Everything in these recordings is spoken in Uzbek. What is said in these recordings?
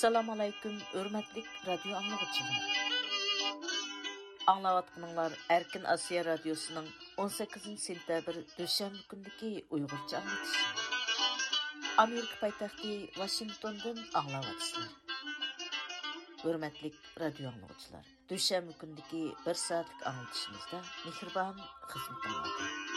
Assalamu alaykum, hörmətli radio anlıqçılar. Anlawatqanlar Erkin Asiya radiosunun 18 sentyabr döşəmbə gündəki Uyğurca anlatışı. Amerika paytaxtı Washingtondan anlawatsızlar. Hörmətli radio anlıqçılar, döşəmbə gündəki 1 saatlıq anlatışımızda mehriban xidmətiniz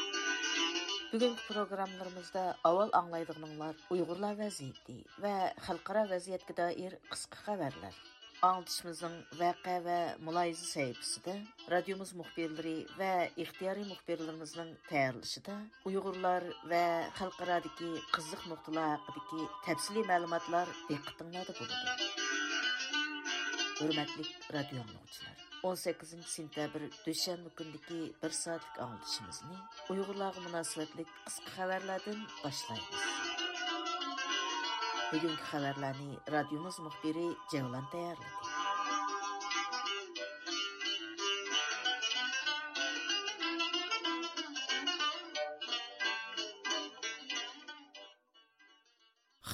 Бүгінгі программаларымызда авал аңлайдығыныңлар ұйғырлар вәзиетті вә қалқыра вәзиетке даир қысқы қабарлар. Аңдышымыздың вәқә вә мұлайзы сәйіпсіді, радиомыз мұхберлері вә ихтияри мұхберлеріміздің тәйірлішіді ұйғырлар вә қалқырадығы қызық нұқтылар ақыдығы тәпсілі мәліматлар диққатыңлады болады. Hürmetlik radyo anlıqçılar. 18 sentyabr dushanba kundagi 1 soatlik anlatışımızı uyg'urlarga munosabatli qisqa xabarlardan boshlaymiz. Bugungi xabarlarni radiomiz muxbiri Cevlan tayyorladi.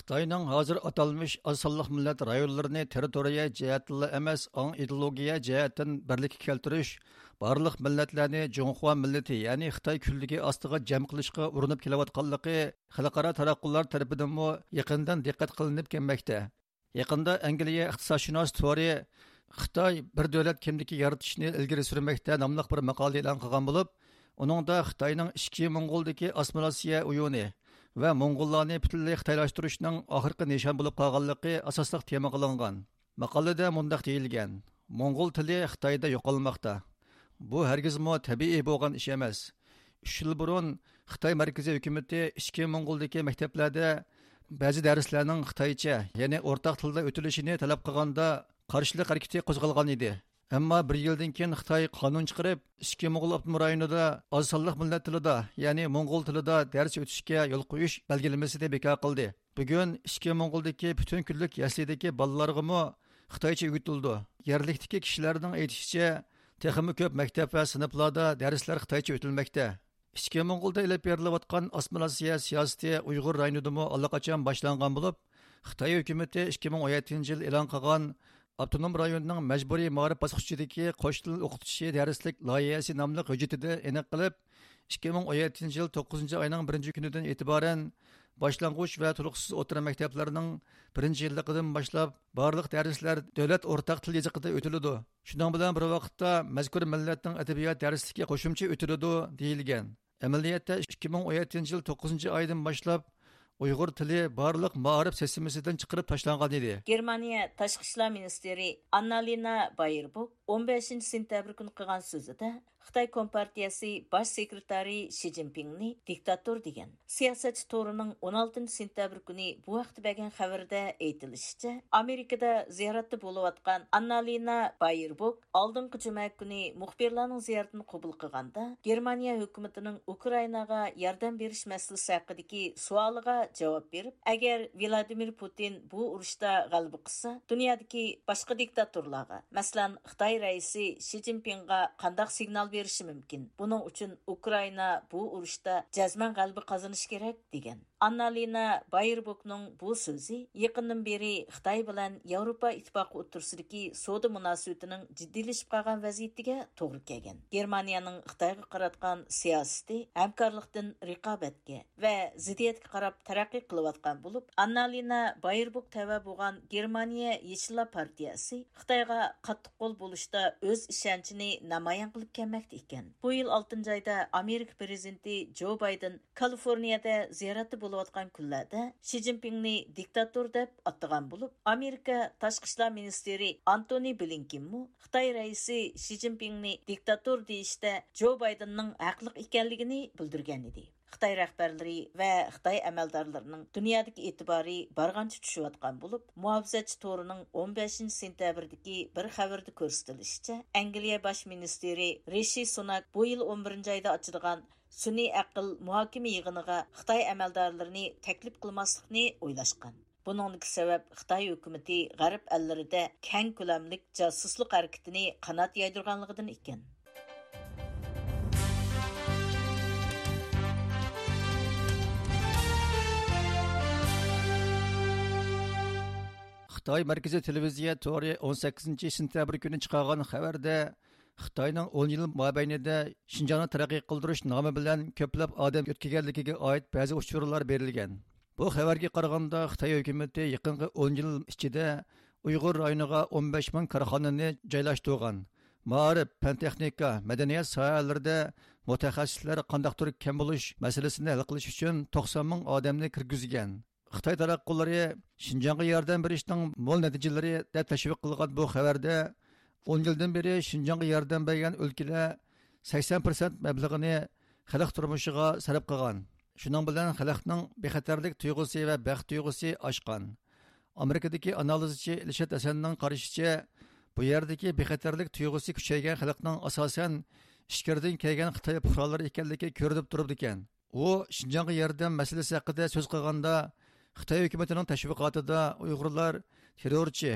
Xitoyning hozir atalmış asonliq millat rayonlarini territoriya jihatila emas, ang ideologiya jihatdan birlikka keltirish, barliq millatlarni Jonghua millati, ya'ni Xitoy kunligi ostiga jam qilishga urinib kelayotganligi xalqaro taraqqiylar tarafidan yaqindan diqqat qilinib kelmoqda. Yaqinda Angliya iqtisodshunos Tori Xitoy bir davlat kimligi yaratishni ilgari surmoqda nomli bir maqola e'lon qilgan bo'lib, uningda Xitoyning ishki Mongoldagi Osmonosiya uyuni va mo'ng'ullarni butunlay xitoylashtirishning oxirgi nishon bo'lib qolganligi asosliq tema qilingan maqolada mundoq deyilgan. Mo'ng'ul tili xitoyda yo'qolmoqda bu hargizmo tabiiy bo'lgan ish emas uch yil burun xitoy markaziy hukumati ichki mo'ng'uldagi maktablarda ba'zi darslarning xitoycha ya'ni o'rtaq tilda o'tilishini talab qilganda qarshilik qo'zg'algan edi Әмма bir yildan keyin Xitoy qonun chiqarib, ikki Mo'g'ul avtonom rayonida oz sonliq millat моңғол ya'ni Mo'ng'ul tilida dars o'tishga yo'l qo'yish belgilamasini bekor qildi. Bugun ikki Mo'ng'uldagi butun kunlik yaslidagi bolalarga Xitoycha o'rgatildi. Yerlikdagi kishilarning aytishicha, texmi ko'p maktab va sinflarda darslar Xitoycha o'tilmoqda. Ichki Mo'ng'ulda ilib berilayotgan Osmonasiya siyosati Uyg'ur rayonidami allaqachon boshlangan bo'lib, Xitoy hukumati 2017 yil e'lon qilgan Автоном rayonning majburiy ma'rif bosqichidagi qo'sh til o'qitishi darslik loyihasi nomli hujjatida aniq qilib 2017 yil 9 oyning 1 kunidan e'tiboran boshlang'ich va to'liqsiz o'rta maktablarining birinchi yilligidan boshlab barliq darslar davlat o'rtaq til yoziqida o'tiladi. Shuning bilan bir vaqtda mazkur millatning adabiyot darsligi qo'shimcha o'tiladi deyilgan. Amaliyotda 2017 yil 9 oydan boshlab tili barliq ma'rif sistemasidan chiqarib tashlangan edi germaniya tashqi ishlar ministri annalina bayerbuk 15 sentyabr kuni qilgan so'zida Xitoy Kompartiyasi bosh sekretari Shi Jinpingni diktator degan. Siyosatchi to'rining 16 sentyabr kuni bu vaqtda bergan xabarda aytilishicha, Amerikada ziyoratda bo'layotgan Annalina Bayerbok oldingi juma kuni muxbirlarning ziyoratini qabul qilganda, Germaniya hukumatining Ukrainaga yordam berish masalasi haqidagi savoliga javob berib, agar Vladimir Putin bu urushda g'alaba qilsa, dunyodagi boshqa diktatorlarga, masalan, Xitoy raisi Shi Jinpingga qanday signal berishi mumkin. Buning uchun Ukraina bu urushda jazman g'alaba qozonishi kerak degan. Annalina Bayerbokning bu so'zi yaqindan beri Xitoy bilan Yevropa ittifoqi o'rtasidagi savdo munosabatining jiddiylashib qolgan vaziyatiga to'g'ri kelgan. Germaniyaning Xitoyga qaratgan siyosati hamkorlikdan raqobatga va ziddiyatga qarab taraqqiy qilayotgan bo'lib, Annalina Bayerbok tava bo'lgan Germaniya Yechillar partiyasi Xitoyga qattiq qo'l bo'lishda o'z ishonchini namoyon qilib kelmoqda ekan. Bu yil 6 oyda Amerika prezidenti Jo Bayden Kaliforniyada ziyoratda bo'lib kunlarda shi zinpinni diktator deb атыған болып, amerika tashqi ishlar ministri antoni blinkinmu xitoy raisi shi диктатор diktator deyishda jo baydenning haqliq ekanligini bildirgan edi Xitay rəhbərləri Қытай Xitay əməldarlarının dünyadakı etibarı barğançı атқан болып, mühafizəçi torunun 15-ci бір bir xəbərdə göstərilmişcə, Angliya baş ministri Сонак Sunak 11-ci ayda Сүни әқыл мұхакиме иғыныға Қытай әмәлдарларыны тәкліп қылмасықны ойлашқан. Бұның нүкі сәвәб Қытай өкіміті ғарып әлліріді кән күләмлік жасыслық әркетіні қанат яйдырғанлығыдың екен. Қытай Мәркізі телевизия Тори 18-ші сентябрь күні чықаған қабарды Xitoyning 10 yil mobaynida Shinjongni taraqqiy qildirish nomi bilan ko'plab odam o'tkaganligiga oid ba'zi uchurlar berilgan. Bu xabarga qaraganda Xitoy hukumatı yaqinqi 10 yil ichida Uyg'ur rayoniga 15 ming korxonani joylashtirgan. Ma'rif, fan texnika, madaniyat sohalarida mutaxassislar qandaqdir kam bo'lish masalasini hal qilish uchun 90 ming odamni kirgizgan. Xitoy taraqqilari Shinjongga yordam berishning mo'l natijalari deb tashviq qilgan bu xabarda 10 yildan beri Shinjongga yordam bergan o'lkalar 80% mablag'ini xalq turmushiga sarf qilgan. shuning bilan xalqning bexatarlik tuyg'usi va baxt tuyg'usi oshgan. Amerikadagi analizchi Ilshad Asanning qarashicha, bu yerdagi bexatarlik tuyg'usi kuchaygan xalqning asosan ichkaridan kelgan Xitoy fuqarolari ekanligi ko'rinib turibdi ekan. U Shinjongga yordam masalasi haqida so'z qilganda Xitoy hukumatining tashviqotida Uyg'urlar terrorchi,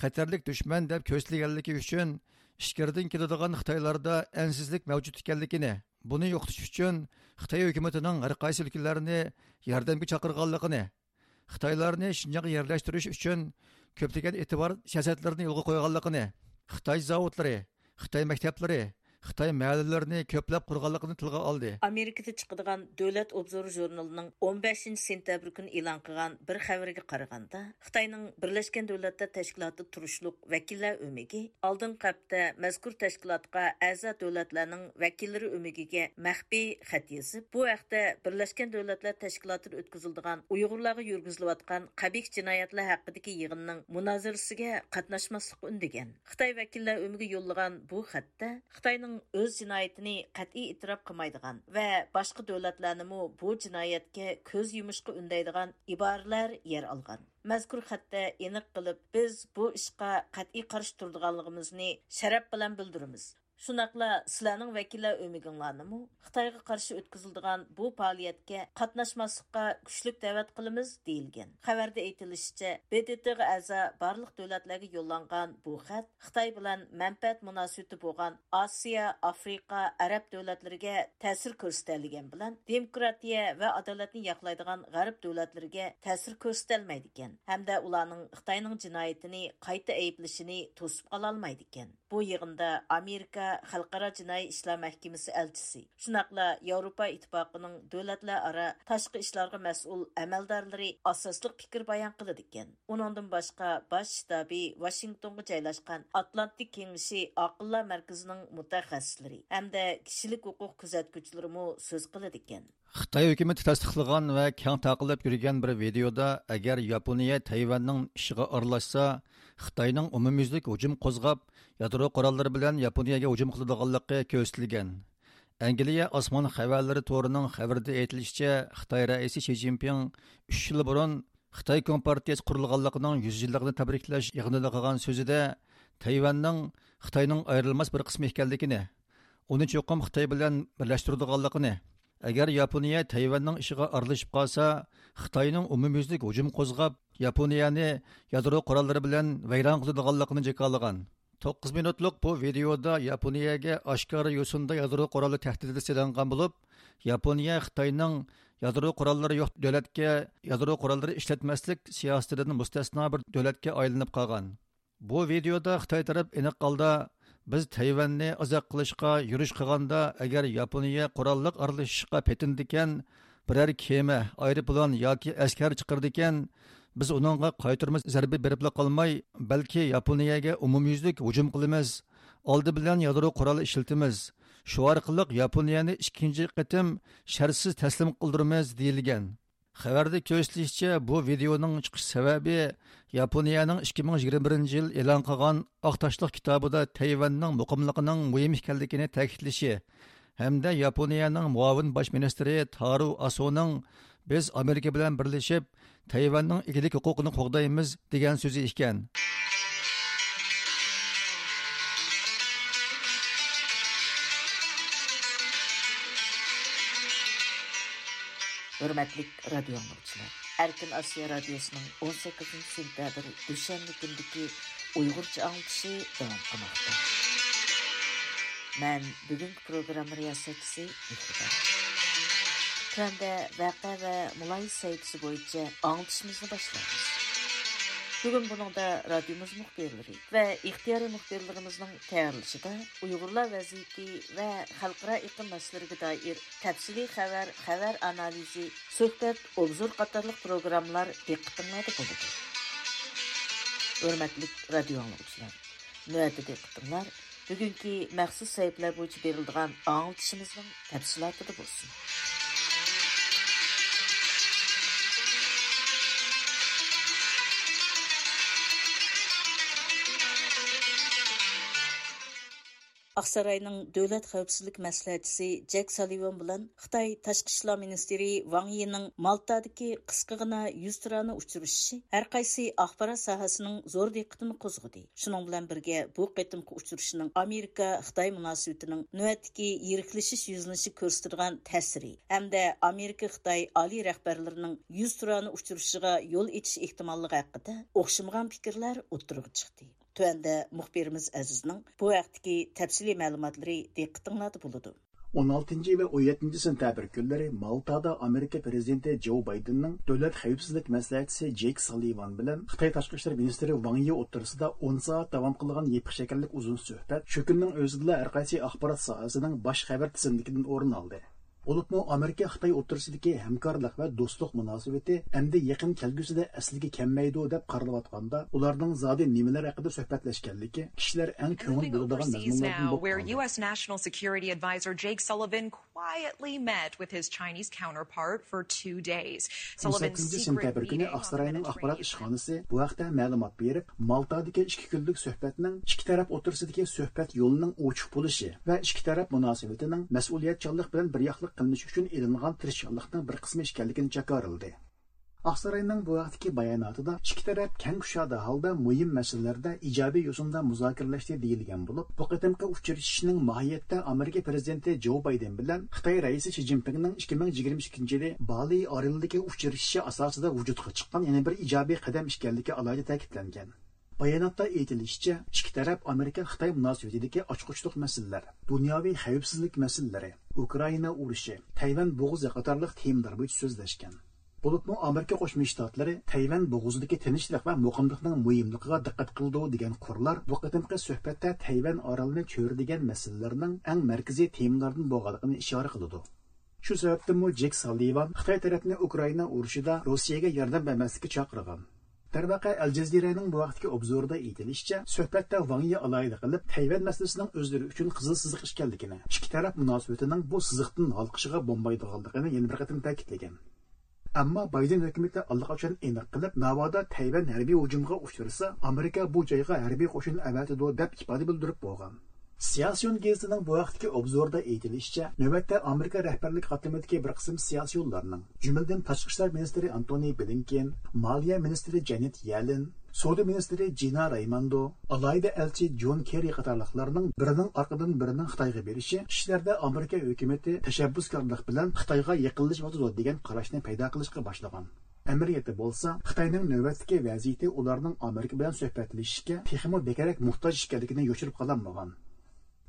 xatarlik dushman deb ko'rsatilganligi uchun ishkirdan keladigan Xitoylarda ansizlik mavjud ekanligini Buni yo'qotish uchun Xitoy hukumatining har qaysi өлкәләрне yordamga chaqirganligini, Xitoylarni Shinjongga yerlashtirish uchun ko'plagan e'tibor siyosatlarini yo'lga qo'yganligini, Xitoy zavodlari, Xitoy maktablari, Xitoy mahallalarini ko'plab qurganligini tilga oldi. Amerikada chiqadigan Davlat obzor jurnalining 15 sentabr kuni e'lon qilgan bir xabarga qaraganda, Xitoyning Birlashgan Davlatlar Tashkiloti turishliq vakillar o'migi oldin hafta mazkur tashkilotga a'zo davlatlarning vakillari o'migiga maxfiy xat yozib, bu vaqtda Birlashgan Davlatlar Tashkilotida o'tkaziladigan Uyg'urlarga yurgizilayotgan qabih jinoyatlar haqidagi yig'inning munozarasiga qatnashmaslik undigan. Xitoy vakillar o'migi yo'llagan bu xatda Xitoyның өз жинайетini qat'iy e'tirof qilmaydigan va boshqa davlatlarnimi bu jinoyatga ko'z yumishga undaydigan iboralar yer olgan. Mazkur xatda aniq qilib, biz bu ishga qat'iy qarshi turadiganligimizni sharaf bilan bildiramiz. Шунақла сіләнің вәкілі өмігіңланымы Қытайға қаршы өткізілдіған бұл пағалиетке қатнашмасыққа күшлік дәвәт қылымыз дейілген. Хабарда айтылышыча, БДТ-ға әза барлық дөләтләге yollanған бұл хат Қытай білән мәнпәт мұнасуеті болған Асия, Африка, Араб дөләтлерге тәсір көрсетәлген білән демократия ва адалетni яқлайдыған ғарып дөләтлерге тәсір көрсетәлмәйді екен. Әмдә уланың Қытайның жинайетini қайта әйіплішіні тосып қала алмайды екен. Йығында Америка Xalqaro jinoiy ishlar mahkamasi elchisi, shunaqla Yevropa ittifoqining davlatlar aro tashqi ishlarga mas'ul amaldorlari asosli fikr bayon qiladi ekan. Uningdan boshqa bosh shtabi Washingtonga joylashgan Atlantik kengashi aqllar markazining mutaxassislari hamda kishilik huquq kuzatuvchilari so'z qiladi ekan. Xitoy hukumati tasdiqlagan va keng taqilib yurgan bir videoda agar Yaponiya Tayvanning ishiga aralashsa, Xitoyning umumyuzlik hujum qo'zg'ab, ядро құраллары белән Японияга һөҗүм кылдыганлыгы күрсәтелгән. Англия Осман хәбәрләре торының хәбәрдә әйтелишчә, Хытай рәисе Си Цзиньпин 3 ел бурын Хытай компартиясе курылганлыгының 100 еллыгын тәбрикләш ягынында кылган сүзедә Тайванның Хытайның аерылмас бер кысмы икәнлегене, уны чөкем Хытай белән берләштердегәнлыгын, әгәр Япония Тайванның ишиге аралашып калса, Хытайның умумйөзлек һөҗүм кузгап, Японияны ядро кораллары белән вайран кылдыганлыгын җекалаган. 9 минутлық бұ видеода yaponiyaga oshkora юсында ядро quroli тәһдиде сөйләнгән bo'lib Япония xitoyning ядро qurollari yo'q davlatga ядро qurollari ishlatmaslik siyosatidan мустасна bir davlatga aylanib qolgan. Bu видеода Қытай тарып, энек қалда, biz tayvanni uzoq qilishga yurish qilganda agar Япония кораллык aralashishga петиндикән, biror кеме, аэроплан yoki askar chiqirdikan biz uningga qaytirmas zarba beribla qolmay balki yaponiyaga umumyuzlik hujum qilamiz. Oldi bilan yadro quroli ishlatamiz. Shu orqali yaponiyani ikkinchi qatim shartsiz taslim qildiramiz deyilgan. Xabarda ko'rsatilishicha bu videoning chiqish sababi yaponiyaning 2021 yil e'lon qilgan oq toshliq kitobida tayvanning muqimligining muhim ekanligini ta'kidlashi hamda Yaponiyaning muavin bosh ministri Taru Asoning biz Amerika bilan birlashib Tayvanning egilik huquqini qo'g'daymiz degan so'zi ekan. Hürmetlik radyo anlıqçılar. Erkin Asya Radyosu'nun 18. sentabr düşenli gündeki Uygurca anlatışı devam kılmakta. Ben bugünkü program riyasatçısı. Төәндә вәқә вә мулай сайтысы бойынша аңлатышымызны башлаймыз. Бүгін бұның да радиомыз мұхберлері вә ихтияры мұхберлеріміздің тәйірлішіда ұйғырлар вәзиеті вә халқыра иқым мәселерге даир тәпсілі хәвәр, хәвәр анализи, сөхбәт, обзор қатарлық программлар дектіңләді болады. Өрмәтлік. Ақсарайның дөләт қауіпсіздік мәсләтісі Джек Саливан білін Қытай Ташқышла Министері Ваң Йенің Малтадыки қысқығына 100 тұраны ұшырышы, әрқайсы ақпара сағасының зор дейқітін қозғыды. Шының білін бірге бұл қетім ұшырышының Америка Қытай мұнасуетінің нөәтіки еріклішіш юзінші көрістірген тәсірі. Әмді Америка Қытай али рәқбәрлерінің 100 тұраны ұшырышыға ел етші ехтималлыға әқіті пікірлер отырығы чықты. Төәнді мұхберimiz Әзізнің bu vaqtdagi təfsili məlumatları diqqətinizdə buludu. 16 ve 17 sentabr günleri Malta'da Amerika prezidenti Joe Biden'ın Dövlət Xəvfsizlik məsləhətçisi Jake Sullivan bilan Xitay Tashqi ishlar ministri Wang Yi o'rtasida 10 soat davom qilgan yepiq shakarlik uzun suhbat shu kunning o'zida har qaysi axborot sohasining bosh xabar oldi. Olubmu Amerika Xitoy o'rtasidagi hamkorlik va do'stlik munosabati endi yaqin kelgusida asliga kelmaydi deb qaralayotganda ularning zodi nimalar haqida suhbatlashganligi kishilar eng ko'ngil bo'ladigan mazmunlardan where US National Security Advisor Jake Sullivan quietly met with his Chinese counterpart for two days. Sullivan's sentabr kuni Aqsarayning axborot ishxonasi bu haqda ma'lumot berib, Maltadagi ikki kunlik suhbatning ikki taraf o'rtasidagi suhbat yo'lining ochiq bo'lishi va ikki taraf munosabatining mas'uliyatchanlik bilan bir yoqlik qilinish uchun ilingan tirishchanlikning bir qismi ekanligini jakorildi oqsaroyning bu vaqtdagi bayonotida ikki taraf keng kushada holda muhim masalalarda ijobiy yo'sinda muzokaralashdi deyilgan bo'lib, bu qatimqi uchrashishning mohiyatda Amerika prezidenti Jo Bayden bilan Xitoy raisi Shi Jinpingning 2022 yili Bali orildagi uchrashishi asosida vujudga chiqqan yana bir ijobiy qadam ekanligi alohida ta'kidlangan. Bayonotda aytilishicha, ikki taraf Amerika Xitoy munosabatidagi ochqochliq masalalar, dunyoviy xavfsizlik masalalari, Ukraina urushi, Tayvan bo'g'izi qatorliq temalar bo'yicha so'zlashgan. Bo'libmi Amerika Qo'shma Shtatlari Tayvan bo'g'izidagi tinchlik va muqimlikning muhimligiga diqqat qildi degan qurlar bu qatimqi suhbatda Tayvan orolini cho'rdigan masalalarning eng markaziy temalardan bo'lganligini ishora qiladi. Shu sababdan Jek Sullivan Xitoy tarafini Ukraina urushida Rossiyaga yordam bermaslikka chaqirgan. Darvaqa Al Jazeera'ning bu vaqtdagi obzorida aytilishicha, suhbatda Wangyi alayida qilib Tayvan masalasining o'zlari uchun qizil siziq ishkanligini, ikki taraf munosabatining bu siziqdan halqishiga bombaydiganligini yana bir qatim ta'kidlagan. Ammo Bayden hukumati allaqachon aniq qilib, navoda Tayvan harbiy hujumga uchrasa, Amerika bu joyga harbiy qo'shin avatidi deb ifoda bildirib bo'lgan. Siyasiyon gazetining bu vaqtdagi obzorda aytilishicha, navbatda Amerika rahbarlik qatimidagi bir qism siyosiyonlarning, jumladan tashqi ishlar ministri Antony Blinken, moliya ministri Janet Yellen, Savdo ministri Gina Raimondo, alayda elchi John Kerry qatorliqlarning birining orqadan birining Xitoyga berishi kishilarda Amerika hukumati tashabbuskorlik bilan Xitoyga yiqilishyapti degan qarashni paydo qilishga boshlagan. Amiriyati bo'lsa, Xitoyning navbatdagi vaziyati ularning Amerika bilan suhbatlashishga texmo bekarak muhtoj ekanligini yo'chirib qolmagan.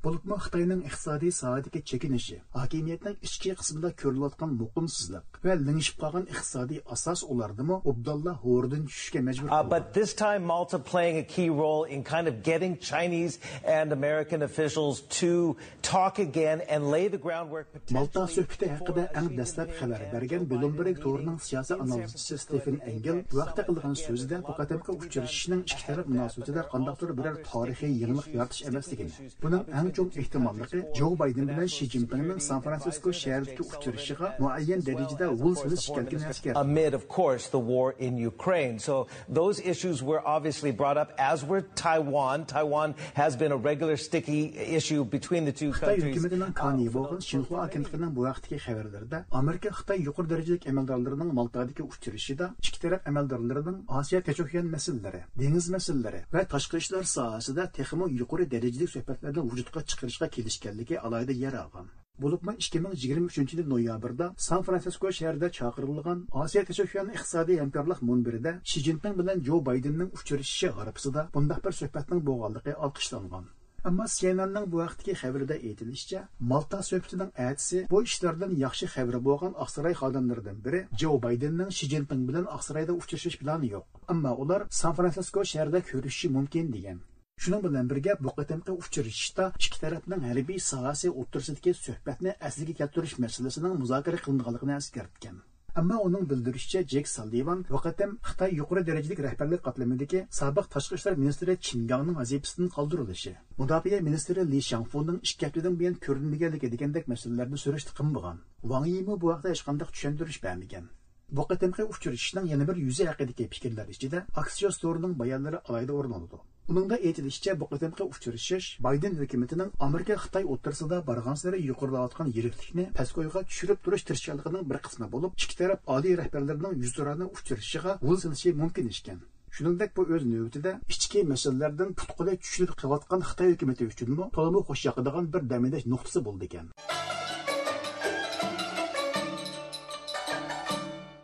Bulutma Xitoyning iqtisodiy sohadagi chekinishi, hokimiyatning ichki qismida ko'rilayotgan muqimsizlik va lingishib qolgan iqtisodiy asos ulardimi Abdullah Hordin tushishga majbur uh, But this time Malta playing a key role in kind of getting Chinese and American officials to talk again and lay the groundwork Malta suhbati haqida eng dastlab xabar bergan Bloomberg to'rining siyosiy analizchisi Stephen Engel vaqtda qilgan so'zida bu uchrashishning ikki taraf munosabatida qandaqdir biror tarixiy yangilik yaratish emasligini, buning eng cho'ng ehtimolligi jo bayden bilan shi zinpinning san fransisko shahridagi uchrashishiga muayyan darajada vul solish eskartdi amid, of course, the war in Ukraine. So those issues were obviously brought up, as were Taiwan. Taiwan has been a regular sticky issue between the two countries. hukumatining kani bo'lgan shinxua agentligining bu vaqtdagi xabarlarida amerika xitoy yuqori darajalik amaldorlarining maltadagi uchrashishida ikki taraf amaldorlarining osiyo tacho'kyan masalalari dengiz masalalari va tashqi ishlar sohasida texmo yuqori darajalik suhbatlarni vujudga chiqarishga kelishganligi alohida yer olgan bo'libmi 2023 yil noyabrda san fransisko shahrida chaqirilgan osiyo tashakkuyan iqtisodiy hamkorlik munbirida shi zinpin bilan jo baydenning uchrashishi g'arbisida bundoq bir suhbatning bo'lganligi olqishlangan Ammo CNNning bu vaqtdagi xabarida aytilishicha, Malta suhbatining atisi bu ishlardan yaxshi xabari bo'lgan Oqsaroy xodimlaridan biri Jo Baydenning Shi Jinping bilan Oqsaroyda uchrashish plani yo'q. Ammo ular San Fransisko shahrida ko'rishishi mumkin degan. Шуның белән бергә бу кытымкы учрашышта ике тарафның хәрби сагасы o'rtasidagi suhbatni asliga keltirish masalasining muzokara qilinganligini eskartgan. Әмма оның білдірішчі Джек Салливан вақытым Қытай юқыры дәрежелік рәхбәрлік қатлымындегі сабық ташқы іштер министрі Чингаңның азепісінің қалдырылышы. Мұдафия министрі Ли Шанфуның ішкәптедің бейін көрінмегенлік едігендік мәселелерді сөріштіқім бұған. Ваң Йимі бұ вақытта ешқандық түшендіріш бәмеген. Bu qatimqi uchrashishning yana bir yuzi haqidagi fikrlar ichida Axios to'rining bayonlari alayda o'rin oladi. Uningda aytilishicha, bu qatimqi uchrashish Bayden hukumatining Amerika Xitoy o'rtasida borgan sari yuqorilayotgan yiriklikni pastgo'yga tushirib turish tirishchiligining bir qismi bo'lib, ikki taraf oliy rahbarlarining yuzlarni uchrashishiga yo'l silishi mumkin ishkan. Shuningdek bu o'z navbatida ichki masalalardan putqulay tushirib qilayotgan Xitoy hukumati uchunmi to'liq xush yoqadigan bir damidash nuqtasi bo'ldi ekan.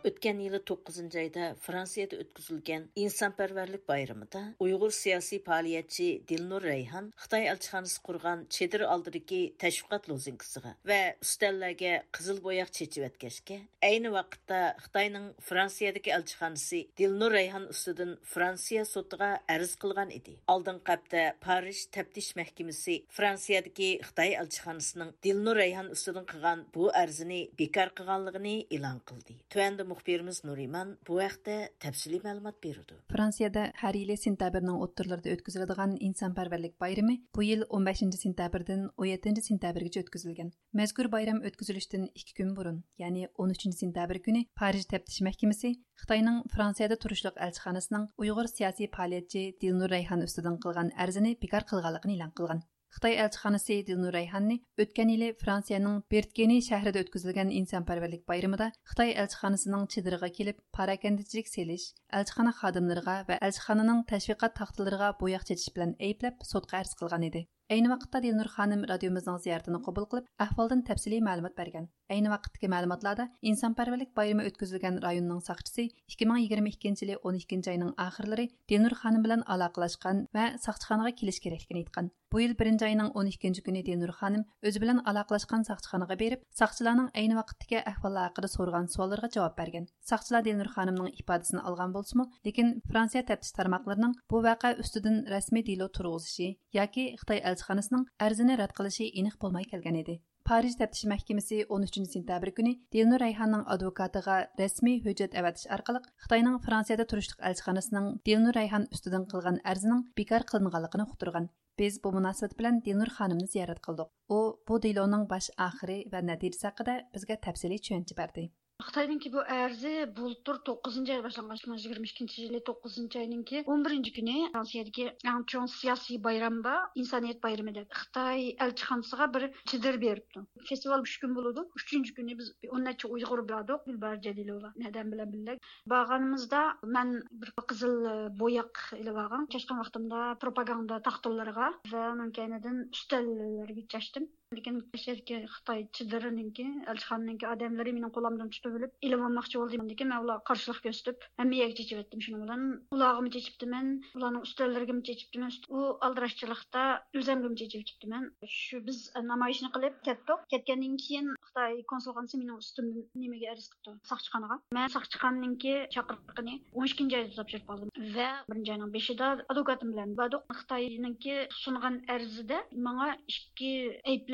Өткен yılı 9 ayda Fransiyada ötküzülgen İnsanperverlik bayramında Uyghur siyasi faaliyetçi Dilnur Reyhan Xitay elçixanası kurgan çedir aldırıki teşviqat lozinkisiga ve üstellerge kızıl boyak çeçip etkeşke, aynı vaqtda Xitayning Fransiyadagi elçixanası Dilnur Reyhan üstüdün Fransiya sotuga arz qilgan edi. Aldın qapda Paris teptiş mahkemesi Fransiyadagi Xitay elçixanasının Dilnur Reyhan üstüdün qilgan bu arzini bekar qilganligini e'lon qildi. Tuanda muxbirimiz Nuriman bu haqda tafsiliy ma'lumot berdi. Fransiyada har yili sentabrning o'ttirlarida o'tkaziladigan insonparvarlik bayrami bu yil 15 sentabrdan 17 sentabrgacha o'tkazilgan. Mazkur bayram o'tkazilishidan 2 kun burun, ya'ni 13 sentabr kuni Parij taftish mahkamasi Xitoyning Fransiyada turishliq elchixonasining Uyg'ur siyosiy faoliyatchi Dilnur Rayhan ustidan qilgan arzini bekor qilganligini e'lon qilgan. Xitoy elchixonasi Dilnur Rayhanni o'tgan yili Fransiyaning Bertkeni shahrida o'tkazilgan insonparvarlik bayramida Xitoy elchixonasining chidiriga kelib, parakandichilik selish, elchixona xodimlariga va elchixonaning tashviqot taxtalariga bo'yoq chechish bilan ayblab sudga arz qilgan edi. Ayni vaqtda Dilnur xonim radiomizning ziyoratini qabul qilib, ahvoldan tafsiliy ma'lumot bergan. Әйні вақыттағы мәліматларда инсанпәрверлік байрамы өткізілген районның сақчысы 2022 жылы 12 айының ақырлары Денур ханым білән алақылашқан вә сақшыханаға келіш керектігін айтқан. Бұл ел 1 айының 12 күні Денур ханым өзі білән алақылашқан сақшыханаға беріп, сақшыларның әйні вақыттағы әхвалы ақыры сорған суаларға жауап берген. Сақшылар Денур ханымның ипадасын алған болсымы, lekin Франция тәптіш тармақларының бұл вақа үстіден рәсми дейло тұрғызышы, яки Қытай әлсіханысының әрзіні рәт қылышы еніқ болмай келген еді. Париж тәптіш мәхкемесі 13 сентябрь күні Дилнур Райханның адвокатыға рәсми hüjjәт әвәтіш арқылы Қытайның Францияда тұрышлық әлшіханасының Дилнур Райхан үстіден қылған әрзінің бекар қылынғанлығын ұқтырған. Біз bu münasibət bilan Dilnur xanımını қылдық. qıldıq. O bu diloning baş axiri və nəticəsi haqqında bizə təfsili. Xitoyninki bu arzi bultur 9 oy boshlangan 2022 yili 9 oyninki 11 kuni Fransiyadagi eng chong siyosiy bayram bor, insoniyat bayrami deb. Xitoy elchixonasiga bir chidir beribdi. Festival 3 kun bo'ladi. 3 kuni biz 10 necha Uyg'ur biladik, Gulbar Jalilova nadam bilan birga. Borganimizda men bir qizil bo'yoq ilib olgan. Chashgan vaqtimda propaganda taxtalariga va mankanidan ustallarga chashdim. Lekin sherki xitoy chidirininki elchixonaninki odamlari mening qo'limdan tutib olib ilm olmoqchi bo'ldim lekin man ularga qarshilik ko'rsatib hammaga chechibdim shuning bilan ularga chechibdiman ularning ustallariga chechibdiman u aldirashchilikda o'zimga chechibdiman shu biz e, namoyishni qilib ketdik. Ketgandan keyin xitoy konsulxonasi mening ustimdan nimaga arz qildi soqchixonaga man soqchixonaninki chaqiriqini o'n ikkinchi oyda topshirib qoldim va birinchi oyning beshida advokatim bilan bordik. Xitoyninki sungan arzida manga ikki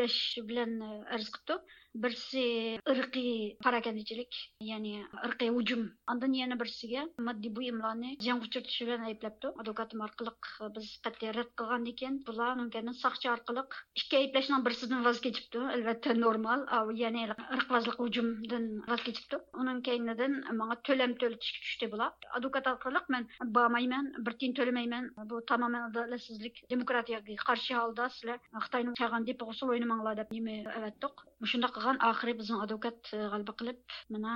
boshlash bilan arz qilib turib birsi irqiy parakandichilik ya'ni irqiy hujum. Andan yana birisiga moddiy buyumlarni ziyon uchirtish bilan ayblabdi. Advokatim orqali e, biz qat'iy rad qilgan ekan. Bular soqchi orqali ikki ayblashning birisidan voz kechibdi. Albatta normal. Ya'ni irqvozlik hujumdan voz kechibdi. Uning keyinidan manga to'lam to'latishga tushdi bular. Advokat orqali men bormayman bir tiyin to'lamayman. Bu tamoman adolatsizlik demokratiyaga qarshi holda sizlar xitoyning chag'an deb g'usul o'ynamanglar deb nima avatdiq shundoq qilgan oxiri bizning advokat g'alaba qilib mana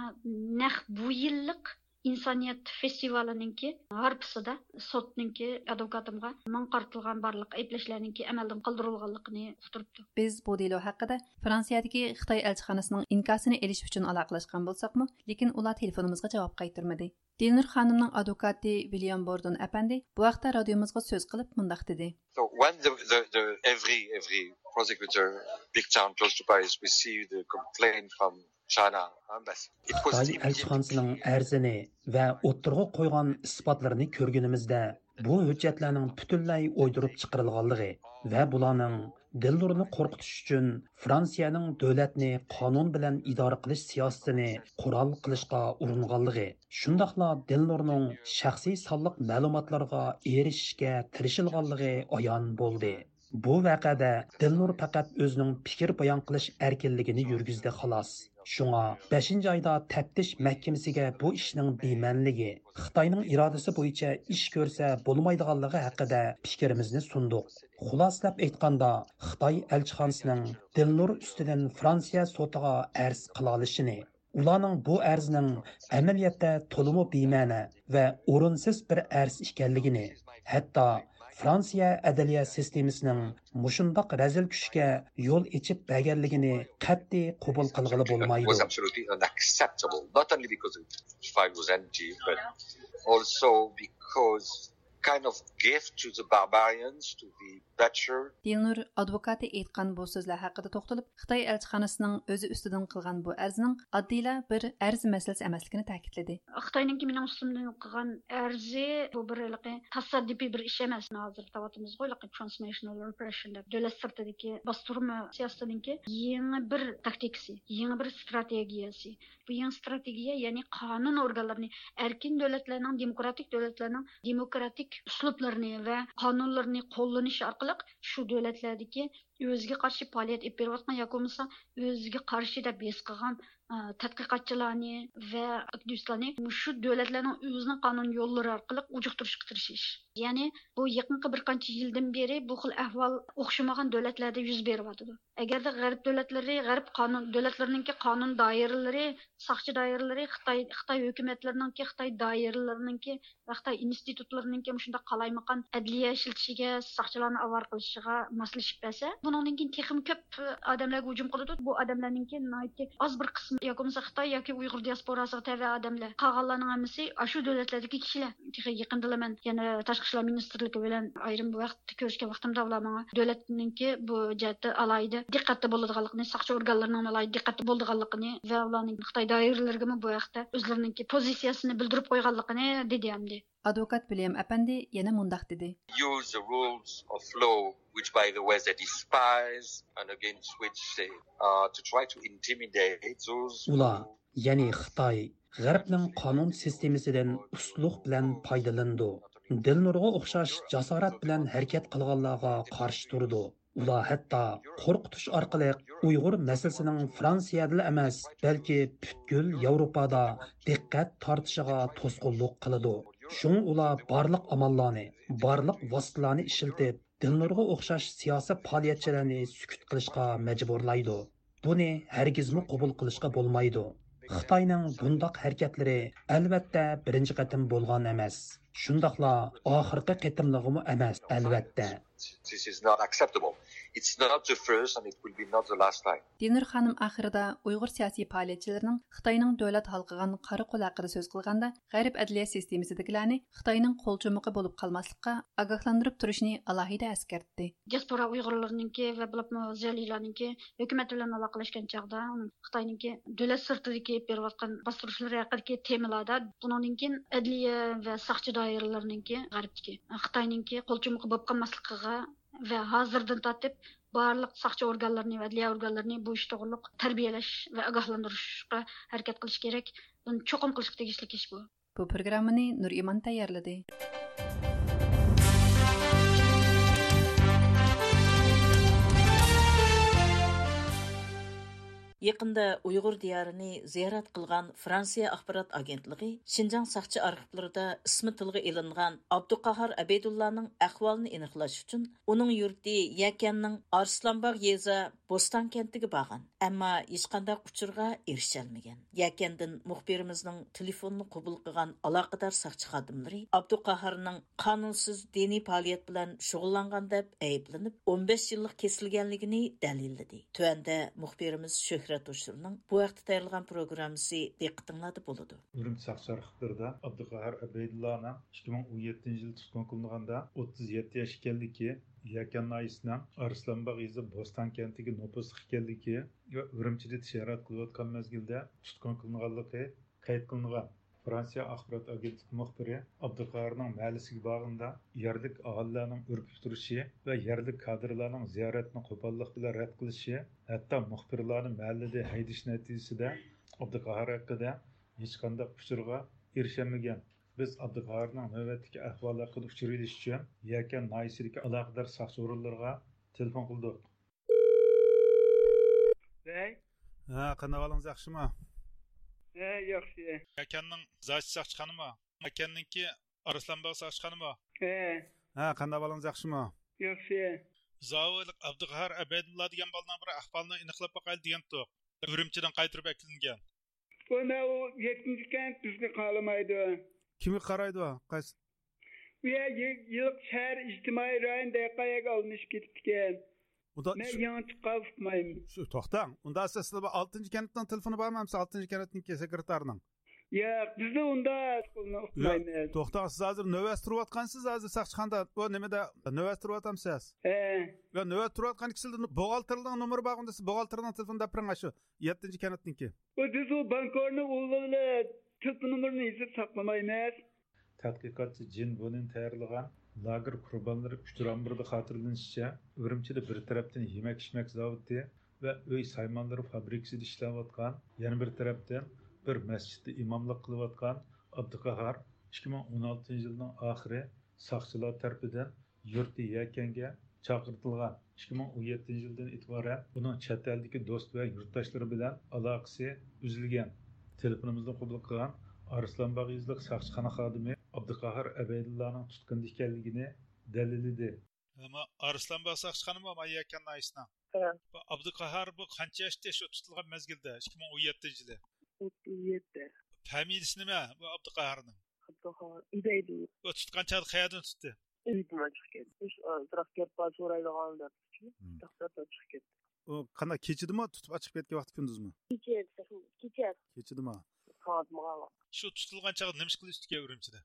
naq bu yillik insoniyat festivalininki g'arbisida sotninki advokatimga man qartilgan barliq ayblashlarninki amaldan qoldirilganligini uqtiribdi. Biz bu delo haqida fransiyadagi xitoy elchixonasining inkosini elish uchun aloqalashgan bo'lsakmi lekin ular telefonimizga javob qaytarmadi. Dilnur xonimning advokati william bordon apandi bu haqda radiomizga so'z qilib mundoq dedi. So when the, the, the every every prosecutor big town close to paris received a complaint from xitoy elchixonasining arzini va o'ttirg'a qo'ygan isbotlarini ko'rganimizda bu hujjatlarning butunlay o'ydirib chiqarilganligi va bularning dillurni qo'rqitish uchun fransiyaning davlatni qonun bilan idora qilish siyosatini qurol qilishga uringanligi shundoqla dillurning shaxsiy sonliq ma'lumotlarga erishishga tirishilganligi ayon bo'ldi bu vaqada dilnur faqat o'zining fikr bayon qilish erkinligini yurgizdi xolos Шуңа 5 айда тәптиш mahkamasiga бу эшнең bemanligi Хитаенның irodasi буенча эш көрсә булмайдыганлыгы хакында fikrimizni сундык. Хуласлап әйтканда, Хитаи элчханасының Дилнур үстидән Франция сотыга әрз кыла алышыны, ularning bu arzning amaliyotda to'limi bema'ni va o'rinsiz bir arz ekanligini hatto Fransiya adliya sistemasining mushundoq razil kuchga yo'l ichib berganligini qat'iy qabul qilg'ili bo'lmaydi. Kind of gift to the barbarians, to the butcher. Dilnur advokati aytgan bu so'zlar haqida to'xtalib, Xitoy elchixonasining o'zi ustidan qilgan bu arzning oddiyla bir arz masalasi emasligini ta'kidladi. Xitoyningki mening ustimdan qilgan arzi bu bir tasadduqiy bir ish emas. Hozir tavatimiz qo'yliq transnational repression deb davlat sirtidagi bostirma siyosatininki yangi bir taktikasi, yangi bir strategiyasi. Bu yangi strategiya, ya'ni qonun organlarini erkin davlatlarning demokratik davlatlarning demokratik uslublarini va qonunlarni qo'llanish orqali shu davlatlardagi o'ziga qarshi faoliyat olib berayotgan yoki bo'lmasa o'ziga qarshi deb his qilgan Э, tadqiqotchilarni va aktivistlarni shu davlatlarning o'zini qonun yo'llari orqali ujuqtirishga tirishish ya'ni bu yaqinqi bir qancha yildan beri bu xil ahvol o'xshamagan davlatlarda yuz beryotidi agarda g'arb davlatlari g'arb qonun davlatlarininki qonun doiralari soqchi doiralari xitoy xitoy hukumatlarininki xitoy doiralarininki va xitoy institutlariniki shunday qalaymaqan adliya ishlatishiga soqchilarni avor qilishiga moslashib bersa bundan keyin texim ko'p odamlarga hujum qiladi. Bu odamlarninki oz bir qismi yoki bo'lmasa xitoy yoki uyg'ur diasporasi tabi odamlar qolganlarning hammasi shu davlatlardagi kishilar yaqinda man yana tashqi ishlar ministrligi bilan ayrim vaqt ko'rishgan vaqtimda ular manga davlatninki bu jihatda alayda diqqatda bo'ladiganligini soqchi organlarining alayda diqqatda bo'ladiganligini va ularning xitoy doiralariga bu haqda o'zlarininki pozitsiyasini bildirib qo'yganligini dedi hamdi advokat William Apandi yana mundaq dedi. Use the rules of law which by the way they despise and against which they uh, to try to intimidate those Ular, ya'ni Xitoy G'arbning qonun sistemasidan usluq bilan foydalandi. Dilnurga o'xshash jasorat bilan harakat qilganlarga qarshi turdi. Ular hatto qo'rqitish orqali Uyg'ur masalasining Fransiyada emas, balki butkul Yevropada diqqat tortishiga to'sqinlik qiladi. Шуң ула барлык amallarni, барлык vositalarni ishiltib, dinlarga o'xshash siyosiy faoliyatchilarni sukut qilishga majburlaydi. Buni hargizmi qabul qilishga bo'lmaydi. Xitoyning bundoq harakatlari albatta birinchi qatim bo'lgan emas. Shundoqla oxirgi qatimligimi emas, albatta. This is not acceptable. It's not the first and it will be not the last time. Dinur ханым ахырда уйгыр сиясий фаалиятчыларының Хитаенның дәүләт халкыган кары кул хакында сөз кылганда, гәриб әдлия системасыдагыларны Хитаенның колчумыгы булып калмаслыкка агаһландырып турышны алаһида әскәртте. Диаспора уйгырларныңки ва булыпмы зәлиләрныңки хөкүмәт белән алакалашкан чагда, Хитаеныңки дәүләт сыртыдагы берип аткан бастырышлар хакындагы темаларда буныңдан кин әдлия ва сакчы даирәләрныңки гәрибдәге Хитаеныңки колчумыгы булып калмаслыкка va hozirdan tortib barliq soqchi organlarini va adliya organlarini bu ish to'g'riliq tarbiyalash va ogohlantirishga harakat qilish kerak. Buni cho'qim qilishga tegishli ish bu. Bu programmani nur iman tayyorladi. Якында Уйгыр диярыны зиярат кылган Франция ахбарат агентлыгы Шинҗаң сакчы архивларында исми тилгә илинган Абдукахар Абейдулланың әхвалын эниклаш өчен уның йорты Якенның Арсланбаг еза Бостан кентиге барган. Әмма һеч кандай учурга erişелмәгән. Якендан мөхбиримизнең телефонны кабул кылган алакадар сакчы хадимлары Абдукахарның канунсыз дини фаалият белән шөгыльләнгән дип әйепләнеп 15 еллык Шөһрәт Ушурның бу вакытта таярылган программасы болады. Үрімт сақшарықтырда Абдықахар Абейдуллана 2017 жыл tutkun kılınğanda 37 yaş ikənliki Yakan Naisna Arslanbağ izi Бостан kentiki nopus ikənliki və Ürümçidə ticaret qılıyotqan məzgildə tutkun qılınğanlığı qayd qılınğan. Fransiya axborot agentligi muxbiri Abdulqahirning mahallasiga borganda yerlik aholilarning urkib turishi va yerlik kadrlarning ziyoratni qo'pollik bilan rad qilishi, hatto muxbirlarni mahallada haydish natijasida Abdulqahir haqida hech qanday uchurga erishamagan. Biz Abdulqahirning navbatdagi ahvoli haqida uchur ilish uchun Yakan noisidagi aloqador soqchi o'rinlarga telefon qildik. Ha, qanday holingiz yaxshimi? He, yaxshi. Yakanning zachi saqchixonimi? Yakanninki Arslonbog' saqchixonimi? He. Ha, qanday bolangiz yaxshimi? Yaxshi. Zavolik Abdug'ahar Abaydulla degan bolaning bir ahvolni aniqlab boqayli degandik. Urumchidan qaytirib aklingan. Buna o 7 kent bizni qalamaydi. Kimi qaraydi u? Qaysi? Bu yillik shahar ijtimoiy rayon daqayaga alınış ketibdikan. Unda Men qavmayım. Şu to'xtang. Unda siz 6-cı kənətdən telefonu barmı? 6-cı kənətin sekretarının. Yo'q, bizda unda uqmaymiz. To'xtang, siz hozir navbat turayotgansiz, hozir saqchixonada bu nimada navbat turyapsiz? He. Va navbat turayotgan kishida buxgalterning nomeri bor, unda siz buxgalterning telefonida piring shu 7-ci kənətninki. Bu biz o bankorni telefon nomerini yozib saqlamaymiz. Tadqiqotchi Jin Bonin tayyorlagan lager qurbonlari uchramburda xotirlanishicha urumchida bir tarafdan yemak ichmak zavodi va uy saymonlari fabrikasida ishlayotgan yana bir tarafdan bir masjidda imomlik qilayotgan abduqahar ikki ming o'n oltinchi yilning oxiri soqchilar tarafidan yurti yakanga chaqirtilgan ikki ming o'n yettinchi yildan e'tiboran uning chet eldagi do'st va yurtdoshlari bilan aloqasi uzilgan telefonimizni qabul qilgan arslonbog' yuzliq soqchixona xodimi abduqahar abaydullaning tutqunda ekanligini dalilladi ama arslonbog' soqchixonami mayakan naisna bu abduqahar bu qancha yoshda shu tutilgan mezgilda ikki ming o'n yettinchi yili o'ttiz yetti familiyasi nima bu abduqaharning abduqahar ibaydu bu tutgan chog'da qayerdan tutdi uydan chiqib ketdi biroq gap bor so'raydigan deb chiqib ketdi u qanday kechidimi tutib ochib ketgan vaqt kunduzmi kecha kecha kechidimi shu tutilgan chog'da nima ish qilishdi urumchida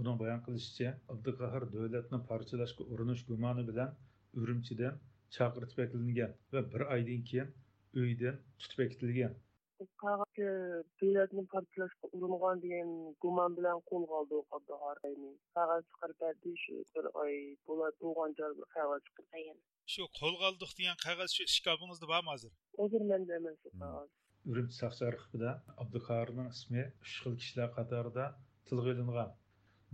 uning bayon qilishicha abduqahar davlatni parchalashga urinish gumoni bilan urumchidan chaqirtib akilingan va bir oydan keyin uydan tutib akitilgan davlatni parchalashga uringan degan gumon bilan qo'lga oldi abduqaharni qog'oz chiqarib berdi shu bir oy bo'lar tug'an joyga qog'oz chiqargan shu qo'lga oldik degan qog'oz shu ishkobingizda bormi hozir hozir menda emas qog'oz urumchi soqchi arxivida abduqahirning ismi uch xil kishilar qatorida tilga ilingan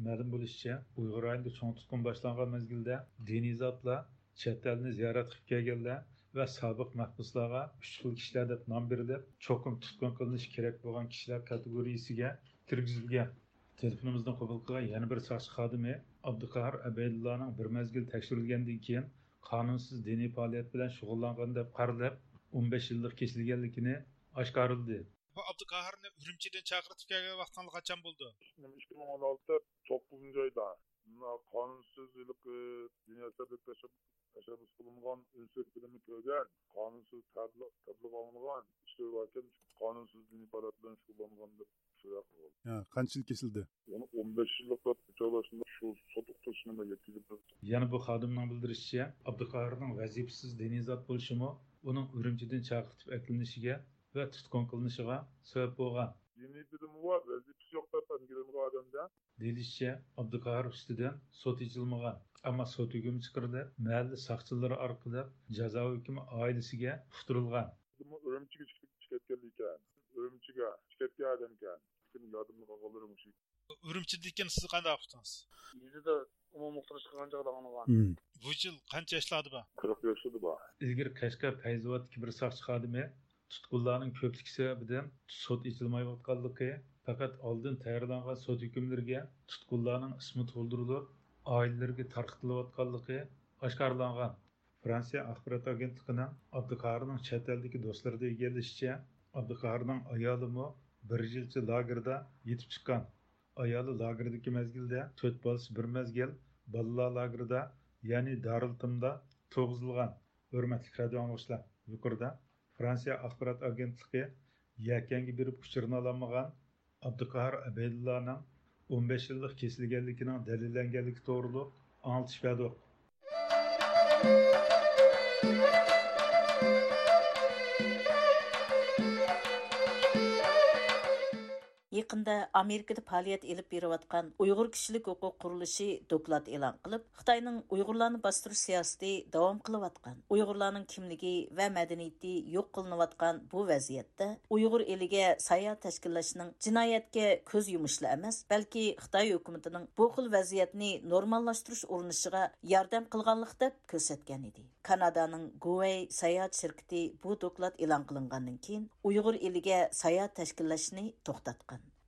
ma'lum bo'lishicha uyg'ur ayında cho'ng tutqun boshlangan mezgilda diniy zotlar chet elni ziyorat qilib kelganlar va sobiq mahbuslarga uch xil kishilar deb nom berilib cho'qim tutqun qilinishi kerak bo'lgan kishilar kategoriyasiga kirgizilgan. Telefonimizni qabul qilgan yana bir soqchi xodimi abduqahar abaydullaning bir mazgil tekshirilgandan keyin qonunsiz diniy faoliyat bilan shug'ullangan deb qaralib o'n besh yillik kesilganligini oshkorildi bu abduqahirni urumchidan chaqirtib kelgan vaqtdan qachon bo'ldi ikki ming o'n olti to'qqizinchi oyda qonunsiz tashabbus qilingan unsur filmi ko'rgan qonunsiz tabliq olingan ishlayotgan qonunsiz diniy faoliyat bilan shug'ullangan deb qancha yil kesildi uni o'n besh yillik shu sot o'qitishini yetkazib yana bu xodimning bildirishicha abduqahirning vazifasiz diniy zot bo'lishimi uning urumchidan chaqirtib akilinishiga Vatutkonk Lnishra Swapora. Dini bilim var ve zipsiyok tapan gilim gadanda. Delişçe Abdülkahar üstüden sot içilmağa ama sot hüküm çıkırdı. Mehalli sakçıları arkada ceza hükümü ailesine tutturulgan. Bu örümçük işletkenliyken, örümçüge, işletken adamken, kimin yardımını kakalarım şey. Örümçüdeyken siz kanda yaptınız? Bizi de umum muhtarı çıkınca da anı var. Hmm. Bu yıl kaç yaşladı ba? 40 yaşladı ba. İlgir Kaşka Feyzavat bir sakçı kadimi tutqunlarning ko'pligi sababidan sud ichilmayotganligi faqat oldin tayyorlangan sud hukmlariga tutqunlarning ismi to'ldirilib oilalarga tarqatilayotganligi oshkorlangan. Fransiya axborot agentligining abduqarining chet eldagi do'stlarida egallashicha abduqarining ayolimi bir yilcha lagerda yetib chiqqan. Ayoli lagerdagi mezgilda to'rt bolasi bir mezgil bolalar lagerida ya'ni dariltimda to'g'izilgan hurmatli radio anglovchilar yuqorida fransiya axborot agentligi yakanga berib uchirni ololmagan abduqahar abaydullaning o'n besh yillik kesilganligining dalillanganligi to'g'riliq anglitish yaqinda Америкада фаалият алып бериваткан Уйгыр кишилик хукук құрылышы доклад елан қылып, Кытайның уйгырларны бастыруу саясаты давам кылып аткан. Уйгырларның кимлиги ва мәдәнияти юк кылынып аткан бу вазиятта Уйгыр элиге сая тәшкилләшнең җинаятькә көз юмышлы эмас, бәлкі Қытай хөкүмәтенең бу хил вазиятны нормаллаштыруш урынышыга ярдәм кылганлык дип. Канаданың Гуэй саят şirkәте бу доклад элан кылынгандан.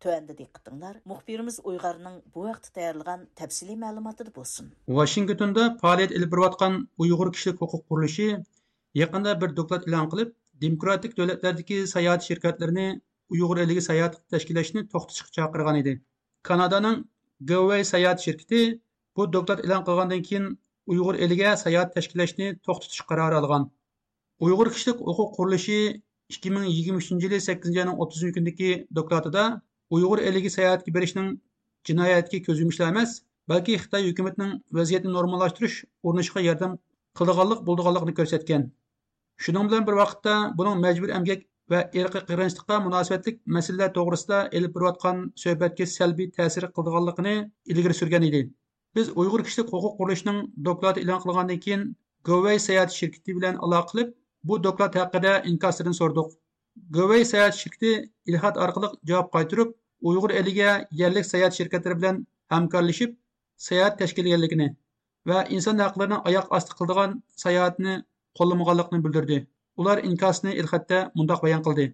Төәнді диққытыңлар, мұхбиріміз Уйғарның бұ вақты тәйірліған тәпсілі мәліматыды болсын. Вашингтонда пағалет іліп атқан Уйғыр кішілік құқық құрылышы яқында бір доклад илан қылып, демократик дөләтлердегі саяхат шеркәтлеріне Уйғыр елігі саяхат тәшкілешіні тоқтышық шақырған еді. Канаданың Goway саяхат şirketi bu доклад илан қылғандан кейін Уйғыр еліге саяхат тәшкілешіні тоқтытыш қарары алған. Уйғыр кішілік құқық құрылышы 2023 жылы 8 айның 30 күндегі докладыда uyg'ur eliga sayohatga berishning jinoyatga ko'z yumishlar emas balki xitoy hukumatining vaziyatni normallashtirish urinishiga yordam qildiganlik bo'ldiganligini ko'rsatgan. Shuning bilan bir vaqtda buning majbur emgak va irqiy qirg'inchilikqa munosabatlik masalalar to'g'risida elib borayotgan suhbatga salbiy ta'sir qildiganligini ilgari surgan edi. Biz uyg'ur kishilik huquq qurilishining dokladi e'lon qilgandan keyin govey sayohat shirkati bilan aloqa qilib bu doklad haqida inkosini so'rdik. Govey sayohat shirkati ilhat orqali javob qaytirib, Uyğur eliga yerlik sayohat shirkatlari bilan hamkorlashib, sayohat tashkillanligini va inson haqlarini oyoq osti qildigan sayohatni qo'llamaganligini bildirdi. Ular inkosini ilxatda mundoq bayon qildi.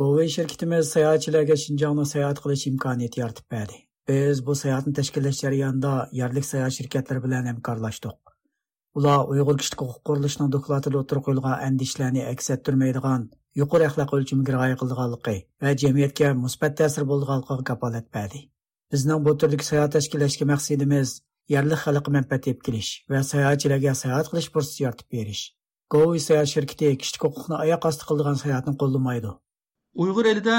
Govey shirkatimiz sayohatchilarga Shinjongni sayohat qilish imkoniyati yaratib berdi. Biz bu sayohatni tashkillash jarayonida yerlik sayohat shirkatlari bilan hamkorlashdik. Ular Uyg'ur kishilik huquq qurilishining dokladida o'tirib qo'yilgan andishlarni aks ettirmaydigan yuqori axloq o'lchamiga rioya qilganligi va jamiyatga musbat ta'sir bo'lganligiga kapolat berdi. Bizning bu turdagi sayohat tashkillashga maqsadimiz yerli xalqqa manfaat tepkilish va sayohatchilarga sayohat qilish fursati yoritib berish. Govi sayohat shirkati kishilik huquqni oyoq osti qildigan sayohatni qo'llamaydi uyg'ur elida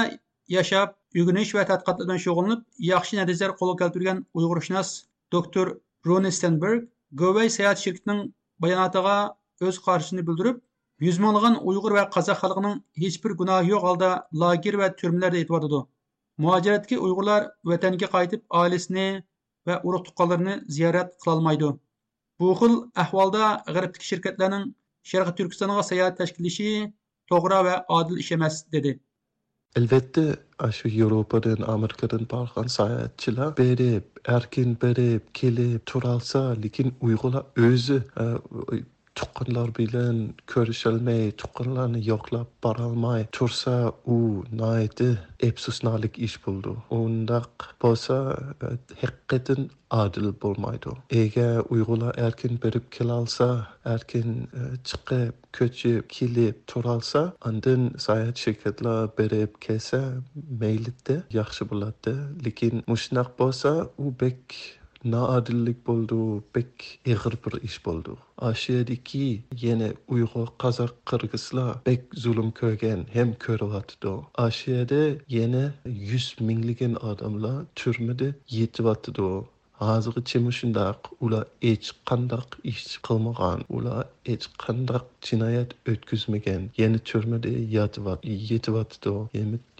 yashab o'rganish va tadqiqot bilan shug'ullanib yaxshi natijalar qo'lga keltirgan uyg'urshunos doktor roni stenberg govey sayohat shirkitining bayonotiga o'z qarshini bildirib يۈز مىڭلىغان ئۇيغۇر ۋە قازاق خەلقىنىڭ ھېچبىر گۇناھى يوق ھالدا لاگېر ۋە تۈرمىلەردە ئېتىۋاتىدۇ مۇھاجىرەتتىكى ئۇيغۇرلار ۋەتەنگە قايتىپ ئائىلىسىنى ۋە ئۇرۇق تۇغقانلىرىنى زىيارەت قىلالمايدۇ. bu خىل ئەھۋالدا غەربتىكى شىركەتلەرنىڭ sharqi turkistonga sayohat tashkillashi to'g'ri va odil ish emas dedi albatta shu yevropadan amerikadan borgan sayohatchilar berib erkin berib kelib turolsa lekin uyg'urlar o'zi tuqqanlar bilan ko'rishilmay tuqqanlarni yo'qlab borolmay tursa u noiti epsusnalik ish bo'ldi. Undaq bo'lsa e, haqiqatan adil bo'lmaydi. Agar uyg'urlar erkin berib kelolsa erkin e, chiqib ko'chib kelib turolsa andin sayohat shirkatlar berib kelsa maylida yaxshi bo'ladi. Lekin mushnaq bo'lsa u bek naadillik boldu, bek egir bir iş boldu. Aşiyadiki yine Uyghur, Kazak, Kırgızla bek zulüm kögen hem körüvatdı. Aşiyada yine yüz mingligen adamla türmede yetivatdı hozirgacha shundoq ular hech qandaq ish qilmagan ular hech qandaq jinoyat o'tkazmagan yana turmada yetyapti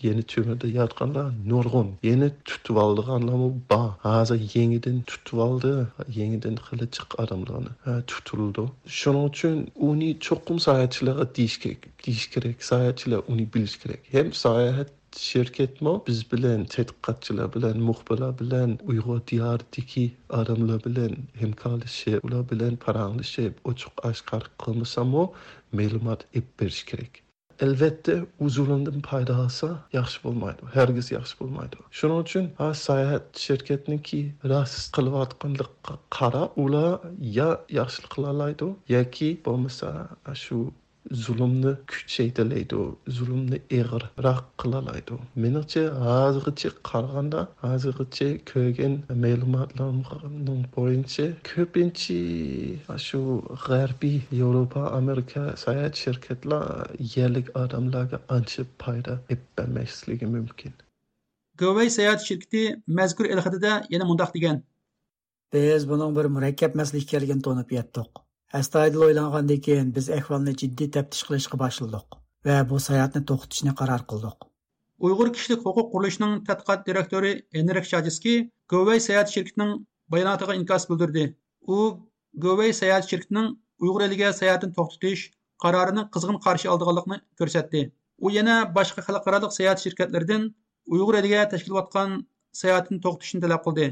yana turmada yotganlar nurg'un yana tutib oldiganlarmi bor hozir yangidan tutib oldi yangidan qilichiq odamlarni tutildi shuning uchun uni cho'qim sayohatchilarga deyish kerak sayohatchilar uni bilish kerak ham sayohat shirkatmi biz bilan tadqiqotchilar bilan muxbirlar bilan uyg'ur diyoridagi odamlar bilan hamkorlashib ular bilan paranglashib ochiq oshkor qilmasamu ma'lumot ib berish kerak. Albatta u zulmdan paydo olsa yaxshi bo'lmaydi hargiz yaxshi bo'lmaydi. Shuning uchun ha sayohat shirkatniki rost qilayotganlikqa qarab ular ya yaxshilik qila oladi yoki bo'lmasa shu zulmni kuchaytiradi zulmni ig'irroq qilalaydi menimcha hozirgacha qaraganda hozirgacha ko'rgan ma'lumotlarim bo'yicha ko'pincha shu g'arbiy yevropa amerika sayohat shirkatlar yerlik odamlarga ancha foyda bermasligi mumkin. Govay sayohat shirkati mazkur ilxatida yana mundoq degan. Biz buning bir murakkab masala ekanligini to'nib yetdik Әстайдыл ойланғандан кейін біз әхвалны жидді тәптіш қылышқа башылдық вә бұл саяхатны тоқтышны қарар қылдық. Uyghur Kişilik Hukuk Kuruluşu'nun tatqiqat direktörü Enrik Şadiski, Gövey Seyahat Şirketi'nin bayanatına inkas bildirdi. U, Gövey Seyahat Şirketi'nin Uyghur eliga seyahatini to'xtatish qarorini qizg'in qarshi oldiganligini ko'rsatdi. U yana boshqa xalqaro sayat shirkatlardan uyg'ur eliga tashkil etgan sayohatni to'xtatishni talab qildi.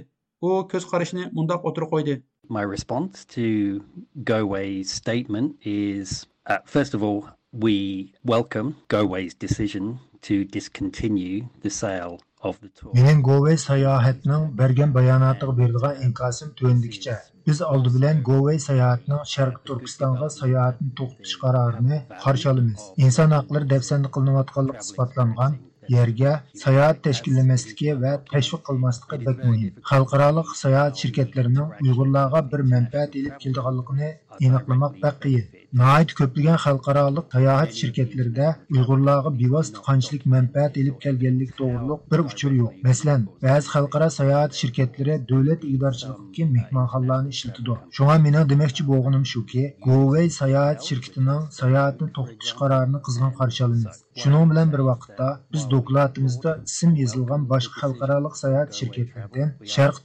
U ko'z qarashini mundoq o'tirib qo'ydi. my response to GoWay's statement is uh, first of all, we welcome GoWay's decision to discontinue the sale of the tour. Менин GoWay саяхатынын берген баянатыга берилген инкасым төндүкчө биз алды менен GoWay саяхатынын Шарк Туркстанга саяхатын токтотуш карарыны каршы алабыз. Инсан аклары дәфсәнди кылынып атканлыгы испатланган yerga sayohat tashkillamaslikka va tashviq qilmasligi bak muhim. Xalqaro sayohat shirkatlarining uyg'urlarga bir manfaat ilib keldiganligini aniqlamoq bak qiyin. Nihoyat ko'plagan xalqaroliq sayohat shirkatlarida uyg'urlarga bevosita qanchalik manfaat ilib kelganlik to'g'riliq bir uchur yo'q. Masalan ba'zi xalqaro sayohat shirkatlari davlat idorchiligidagi mehmonxonalarni ishlatadi. Shunga mening demoqchi bo'lganim shuki govey sayohat shirkatining sayohatni to'xtatish qarorini qizg'in qarshi olamiz Шуның бір бер біз без докладымызда исем язылган қалқаралық халыкаралык саяхат şirketләрдән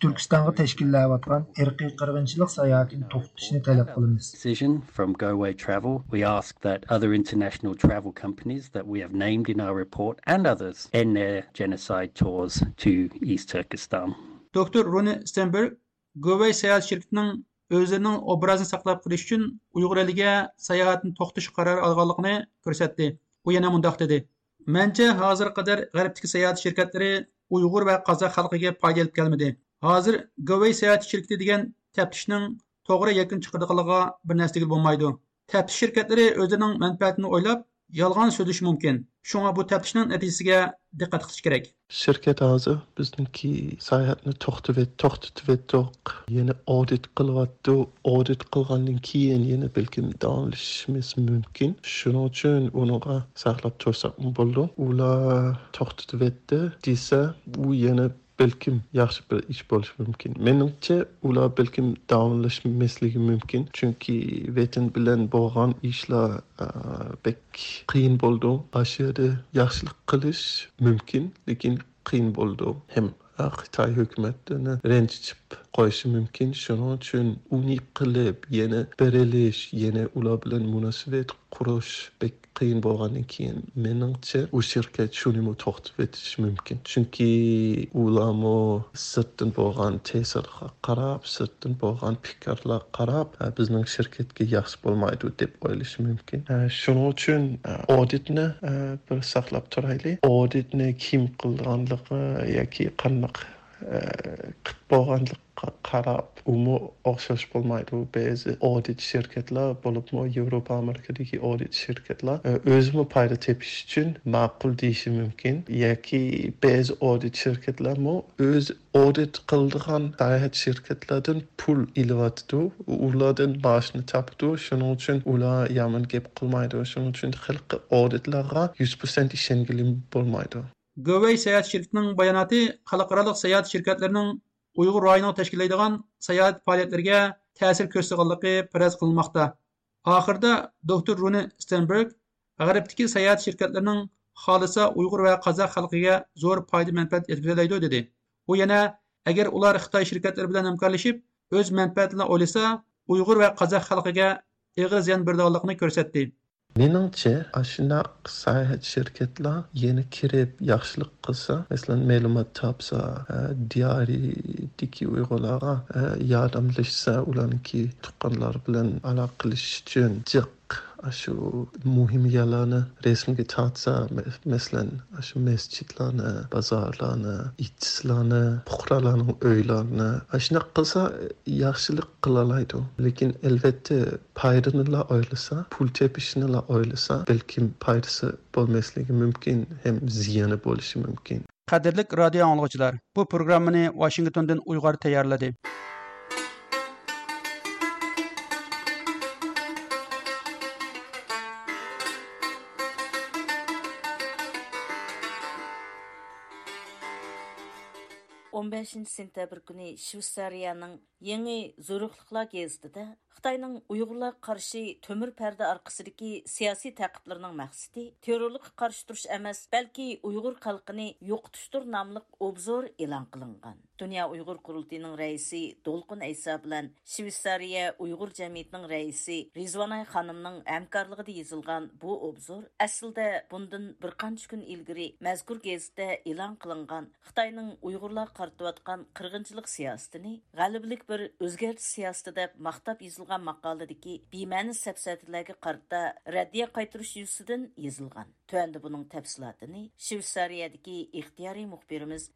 Түркістанғы тәшкілі тәшкилләп әрқи кыргынчылык саяхатын туктатышны таләп кылабыз. Decision from Go Away Travel, we ask that other international travel companies that we have named in our report and others genocide tours to East Turkestan. Rune Stenberg образын сақтап үшін Uygur elige seyahatin toxtuş kararı alğalıqını. U yana mundoq dedi: mancha hozir qadar g'arbdagi sayohat shirkatlari Uyg'ur va qozoq xalqiga foyda olib kelmadi. Hozir Govay sayohat shirkati degan taftishning to'g'ri yakun chiqadiganligiga bir narsa bo'lmaydi. Taftish shirkatlari o'zining manfaatini o'ylab yolg'on so'zishi mumkin. Shunga bu taftishning natijasiga diqqat qilish kerak. Shirkat hozir bizniki sayohatni to'xtatib to'xtatib yana audit qilyapti audit qilgandan keyin yana balkim davomlashishimiz mumkin. Shuning uchun uniga saqlab tursak bo'ldi. Ular to'xtatvetdi desa u yana balkim yaxshi bir ish bo'lishi mumkin menimcha ular balkim davomlashmasligi mumkin chunki vetin bilan bo'lgan ishlar bek qiyin bo'ldi shu yaxshilik qilish mumkin lekin qiyin bo'ldi ham xitoy hukumatini ranjitib qo'yishi mumkin. Shuning uchun uni qilib yana birilish yana ular bilan munosabat qurish bek qiyin bo'lgandan keyin meningcha u shirkat shuni to'xtatib etishi mumkin. Chunki ularmi sirtdan bo'lgan ta'sirga qarab sirtdan bo'lgan fikrlar qarab e, bizning shirkatga yaxshi bo'lmaydi deb o'ylashi mumkin. E, shuning uchun e, auditni bir saqlab turaylik. Auditni kim qilganligi yoki qanaqa qilib bo'lganlikqa qarab umi o'xshash bo'lmaydi. Ba'zi audit shirkatlar bo'libmi yevropa amerikadagi audit shirkatlar e, o'zimi payda tepish uchun ma'qul deyishi mumkin. Yoki ba'zi audit shirkatlarmi o'z audit qildigan sayohat shirkatlardan pul ilyotdi ulardan boshni topdi shuning uchun ular yomon gap qilmaydi. Shuning uchun xilqi auditlarga yuz persent ishongili bo'lmaydi. Govey sayohat shirkatining bayonoti xalqaro sayohat shirkatlarining uyg'ur rayonini tashkillaydigan sayohat faoliyatlariga ta'sir ko'rsatganligi faraz qilinmoqda oxirida doktor runi stenberg g'arbdagi sayohat shirkatlarining xohlasa uyg'ur va qozoq xalqiga zo'r foyda manfaat yetkazilaydi dedi. U yana agar ular xitoy shirkatlari bilan hamkorlashib o'z manfaatini o'ylasa uyg'ur va qozoq xalqiga ig'ir ziyon beradiganligini ko'rsatdi meningcha shunaqa sayohat shirkatlar yana kirib yaxshilik qilsa masalan ma'lumot topsa diaridagi uyg'urlarga yordamlashsa ularniki tuqqanlar bilan aloqa qilish uchun jiq shu muhim yerlarni rasmga tortsa masalan shu masjidlarni bozorlarni ittislarni puhralarning uylarini shunaqa qilsa e, yaxshilik qilolaydi lekin albatta foydanila o'ylasa pul tepishnilar o'ylasa balkim foydasi bo'lmasligi mumkin ham ziyoni bo'lishi mumkin. Qadrli radio anglovchilar bu programmani washingtondan uyg'ur tayyorladi. 15 сентябрь күні Швейцарияның Еңі Зоруқлықлар де Хытайның уйгырлар қарсы төмір перде аркасындагы сиясий тәкъиплернең мақсаты террорлык қарсы турыш емес, бәлки уйгыр халкын юктыштыр намлык обзор элан кылынган. Дүния уйгыр курултыйның рәисе Долқын Айса белән Швейцария уйгыр җәмгыятының рәисе Ризванай ханымның әмкарлыгы жазылған язылган бу обзор әслдә бундан бір қанша күн илгәри мәзкур гезитә элан кылынган Хытайның уйгырлар картып аткан кыргынчылык сиясәтен бер үзгәрт сиясәте дип мактап يېزىلغان ماقالىدىكى بىمەنە سەپسەتىلەرگە قارىتا رەددىيە قايتۇرۇش يۈزىسىدىن يېزىلغان. Төәндә бұның тәпсілатыны Швейцариядагы ихтияри мөхбирimiz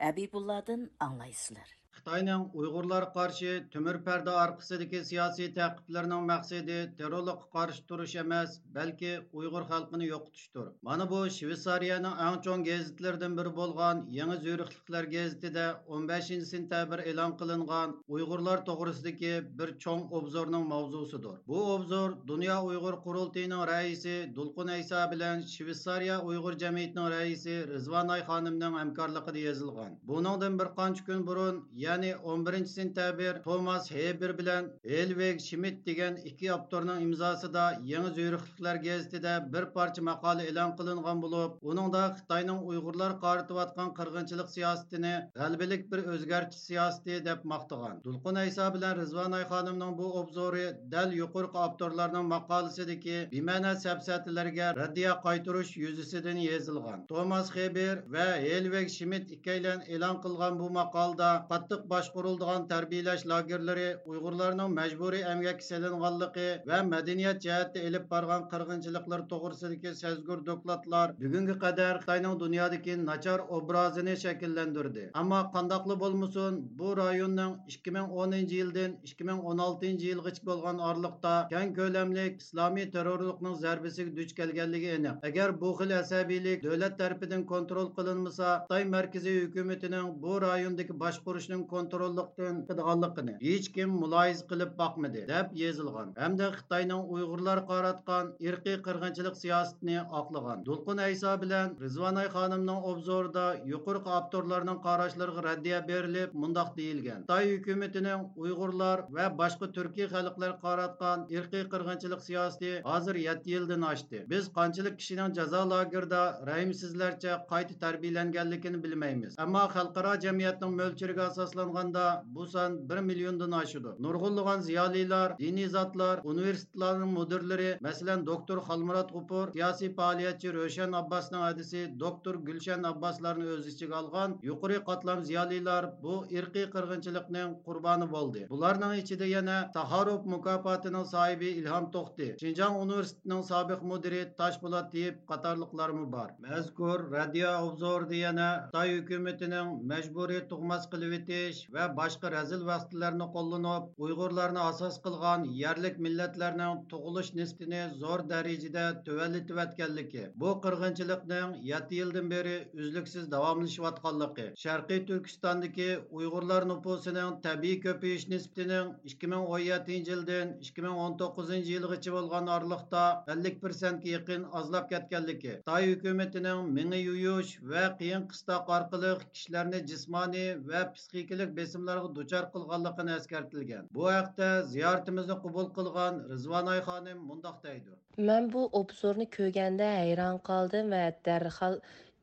аңлайсызлар. Xitoyning Uyg'urlar qarshi temir parda orqasidagi siyosiy ta'qiblarning maqsadi terrorlikqa qarshi turish emas, balki Uyg'ur xalqini yo'qotishdir. Mana bu Shveysariyaning eng chong gazetlaridan biri bo'lgan Yangi Zurixliklar gazetida 15 sentabr e'lon qilingan Uyg'urlar to'g'risidagi bir chong obzorning mavzusidir. Bu obzor Dunyo Uyg'ur qurultayining raisi Dulqun Aysa bilan Shveysariya Uyg'ur jamiyatining raisi Rizvanay xonimning hamkorligida yozilgan. Buningdan bir qancha kun burun ya'ni 11 sentabr Thomas Heber bilan Helveg Schmidt degan ikki avtorning imzosida Yangi Zuyruqliklar gazetida bir parcha maqola e'lon qilingan bo'lib, uningda Xitoyning Uyg'urlar qaratayotgan qirg'inchilik siyosatini g'albalik bir o'zgartish siyosati deb maqtagan. Dulqin Aysa bilan Rizvanay xonimning bu obzori dal yuqorqi avtorlarning maqolasidagi bema'na safsatalarga raddiya qaytirish yuzasidan yozilgan. Thomas Heber va Helveg Schmidt ikkilan e'lon qilgan bu maqolda qattiq boshqariladigan tarbiyalash lagerlari uyg'urlarning majburiy emgakka selinganligi va madaniyat jihatda ilib borgan qirg'inchiliklar to'g'risidagi sezgur dokladlar bugungi qadar xitoyning dunyodagi nachar obrazini shakllantirdi ammo qandoqli bo'lmasin bu rayonning 2010 yildan 2016 yilgacha bo'lgan orliqda keng ko'lamli islomiy terrorlikning zarbasiga duch kelganligi aniq. Agar bu xil asabiylik davlat tarafidan kontrol qilinmasa xitoy markaziy hukumatining bu rayondagi boshqarishning kontrollikdan chiqadiganligini hech kim muloyiz qilib boqmadi deb yozilgan. Hamda xitoyning uyg'urlar qaratgan irqiy qirg'inchilik siyosatini oqlagan. Dulqun ayso bilan rizvanay xonimning obzorida yuqorqi avtorlarning qarashlariga raddiya berilib mundoq deyilgan. Xitoy hukumatining uyg'urlar va boshqa turkiy xalqlar qaratgan irqiy qirg'inchilik siyosati hozir 7 yildan oshdi. Biz qanchalik kishining jazo lagerida rahimsizlarcha qayta tarbiyalanganligini bilmaymiz. Ammo xalqaro jamiyatning mo'lchiriga asoslanganda bu son 1 milliondan oshadi nurg'unlagan ziyolilar diniy zotlar universitetlarning mudirlari masalan doktor xalmurod g'upur siyosiy faoliyatchi ro'shan abbosning adisi doktor gulshan abboslarni o'z ichiga olgan yuqori qatlam ziyolilar bu irqiy qirg'inchilikning qurboni bo'ldi bularning ichida yana taharub mukofotining sohibi Ilham to'xti shinjong universitetining sobiq mudiri toshpo'lat tiyib qatorliqlarmi bor mazkur radio obzorda yana xitoy hukumatining majburiy tug'mas qilib etish va boshqa razil vositalarni qo'llanib uyg'urlarni asos qilgan yarlik millatlarning tug'ilish nisbini zo'r darajada tuvallatayotganligi bu qirg'inchilikning yetti yildan beri uzluksiz davomlashayotganligi sharqiy turkistondagi uyg'urlar nufusining tabiiy ko'payish nisbatining 2017 yildan 2019 yilgacha bo'lgan oraliqda 50 persentga yaqin ozlab ketganligi xitoy hukumatining mingi yuyish va qiyin qistoq orqali kishilarni jismoniy va psixik şekillik besimlarga duchar qilganligini eskartilgan. Bu haqda ziyoratimizni qabul qilgan rizvanoy xonim mundoq deydi. Man bu obzorni ko'rganda hayron qoldim va darhol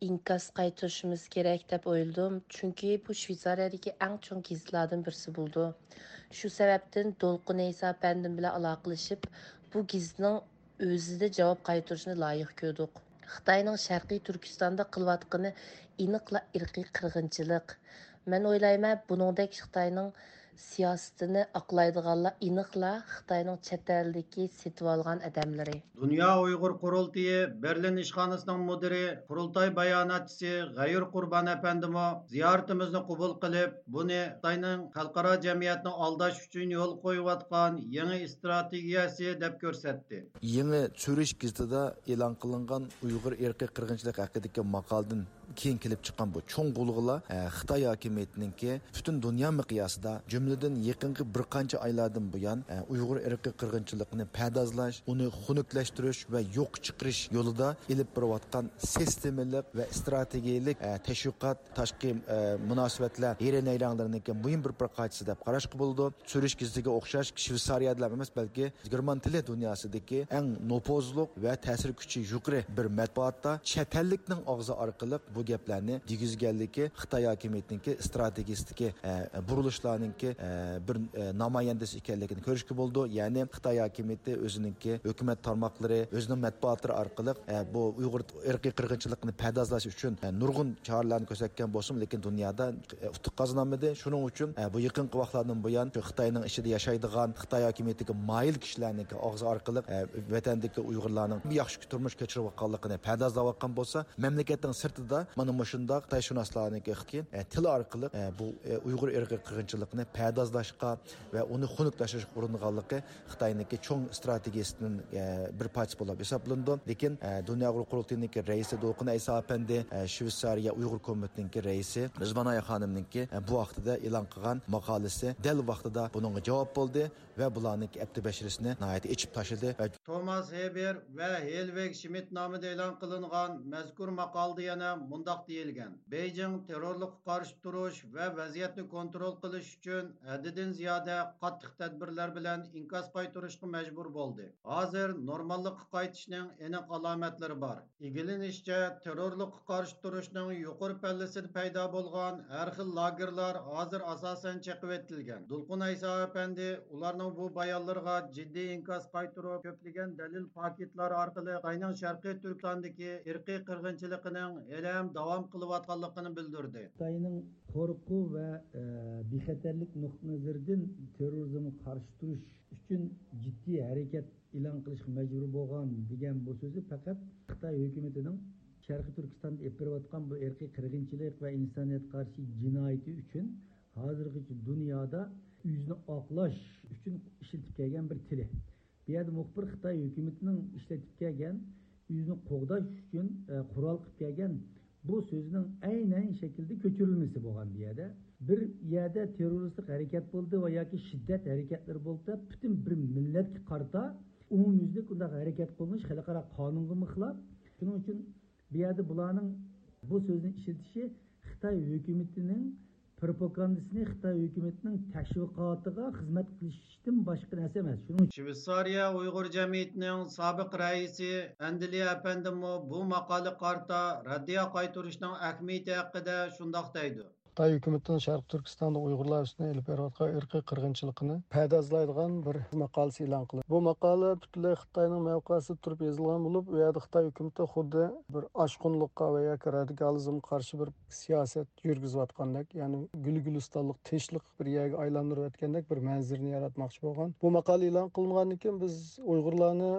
inkas qaytirishimiz kerak deb o'yladim. Chunki bu shvetsariyadagi eng chong gizlardan birisi bo'ldi. Shu sababdan to'lqin esa pandim bilan aloqalashib bu gizning o'zida javob qaytarishni loyiq ko'rdik. Xitoyning sharqiy turkistonda qilayotgani iniqla irqiy qirg'inchilik. Man o'ylayman buningdek xitoyning siyosatini oqlaydiganlar aniqla xitoyning chet eldagi setib olgan odamlari dunyo uyg'ur qurultiyi berlin ishxonasining mudiri qurultoy bayonotchisi g'ayur qurbon apandimo ziyoratimizni qabul qilib buni xitoyning xalqaro jamiyatni aldash uchun yo'l qo'yayotgan yangi strategiyasi deb ko'rsatdi yangi gazetida e'lon qilingan uyg'ur erkiy qirg'inchilik haqidagi maqoldan keyin kelib chiqqan bu cho'ng g'ulg'ula e, xitoy hokimiyatiniki butun dunyo miqyosida jumladan yaqingi bir qancha oylardan buyon e, uyg'ur irqi qirg'inchilikni padazlash uni xunuklashtirish va yo'q chiqarish yo'lida ilib borayotgan sistemalik va strategiyalik e, tashviqot tashqi munosabatlar yerenaylanlarniki muhim bir bir qaytisi deb qarash bo'ldi surish gizliga o'xshash shvetsariyada emas balki german tili dunyosidagi eng nopozliq va ta'sir kuchi yuqori bir matbuotda chet ellikning og'zi orqali bu gaplarni degizganligi xitoy hokimiyatiniki strategistiki e, burilishlarninki e, bir e, namoyandasi ekanligini ko'rishga bo'ldi. Ya'ni xitoy hokimiyati o'ziniki hukumat tarmoqlari o'zining matbuotlari orqali bu uyg'ur irqiy qirg'inchilikni padazlash uchun nurg'un choralarni ko'rsatgan bo'lsin lekin dunyoda utuq qozonolmadi shuning uchun bu yaqinqi vaqtlardan buyon xitoyning ichida yashaydigan xitoy hokimiyatiga moyil kishilarniki og'zi orqali vatandagi uyg'urlarning yaxshi turmush kechirayotganligini padazlayotgan bo'lsa mamlakatning sirtida mana mushundoq xitoyshunoslarniki til orqali bu uyg'ur irqiy qirg'inchilikni padazlashga va uni xunuklashga uringanligi xitoyniki cho'ng strategiyasining bir parchasi bo'lib hisoblandi lekin dunyo qurultiyiniki raisi do'qin ayso shvetsariya uyg'ur komitiniki raisi rizvanoy xonimniki bu vaqtida e'lon qilgan maqolasi dal vaqtida bunga javob bo'ldi va bularniki abdi bashirisini ichib tashladi tomas heber va Helveg Schmidt nomida e'lon qilingan mazkur maqolda yana mundaq deyilgan. Beijing terrorlikqa qarshi turish va vaziyatni kontrol qilish uchun haddidan ziyoda qattiq tadbirlar bilan inkas qaytarishga majbur bo'ldi. Hozir normallikqa qaytishning aniq alomatlari bor. Igilinishcha terrorlikqa qarshi turishning yuqori pallasida paydo bo'lgan har xil lagerlar hozir asosan chaqib etilgan. Dulqun ayso apandi Rusiyanın bu bayallarga ciddi inkas qaytırıp köpligen delil paketler arkalı Qaynan Şarkı Türkistan'daki irki kırgınçılıkının elem devam kılıvatkallıkını bildirdi. Xitayının korku ve e, bixeterlik nokta nazarından terörizmi karşı için ciddi hareket ilan kılış mecbur boğan diyen bu sözü fakat Xitay hükümetinin Şarkı Türkistan'da epiratkan bu irki kırgınçılık ve insaniyet karşı cinayeti için hazırki dünyada yuzni oqlash uchun ishlatib kelgan bir tili. Bu yerda muxbir xitoy hukumatining ishlatib kelgan yuzni qo'g'dash uchun e, qurol qilib kelgan bu so'zning aynan shaklda ko'chirilmasi bo'lgan bu yerda. Bir yerda terroristik harakat bo'ldi va yoki shiddat harakatlari bo'ldi butun bir millatga qarata umumyuzlik unday harakat qilinish xalqaro qonunga xilof shuning uchun bu yerda bularning bu so'zni ishlatishi xitoy hukumatining propagandasini xitoy hukumatining tashviqotiga xizmat qilishdan boshqa narsa emas. Shuning shvetsariya uyg'ur jamiyatining sobiq raisi andili apandimi bu maqola qarta raddiya qaytirishning ahamiyati haqida shundoq deydi. Xitoy hukumatining sharq turkistonda uyg'urlar ustidan ilib berayotgan irqiy qirg'inchilikni padazlaydigan bir maqolasi e'lon qilindi bu maqola butunlay xitoyning mavqesida turib yozilgan bo'lib u yerda xitoy hukumati xuddi bir oshqunlikqa va yoki radikalizmga qarshi bir siyosat yurgizayotgandek ya'ni gul gulistonlik tinchlik bir yerga aylantirayotgandek bir manzirni yaratmoqchi bo'lgan bu maqola e'lon qilingandan keyin biz uyg'urlarni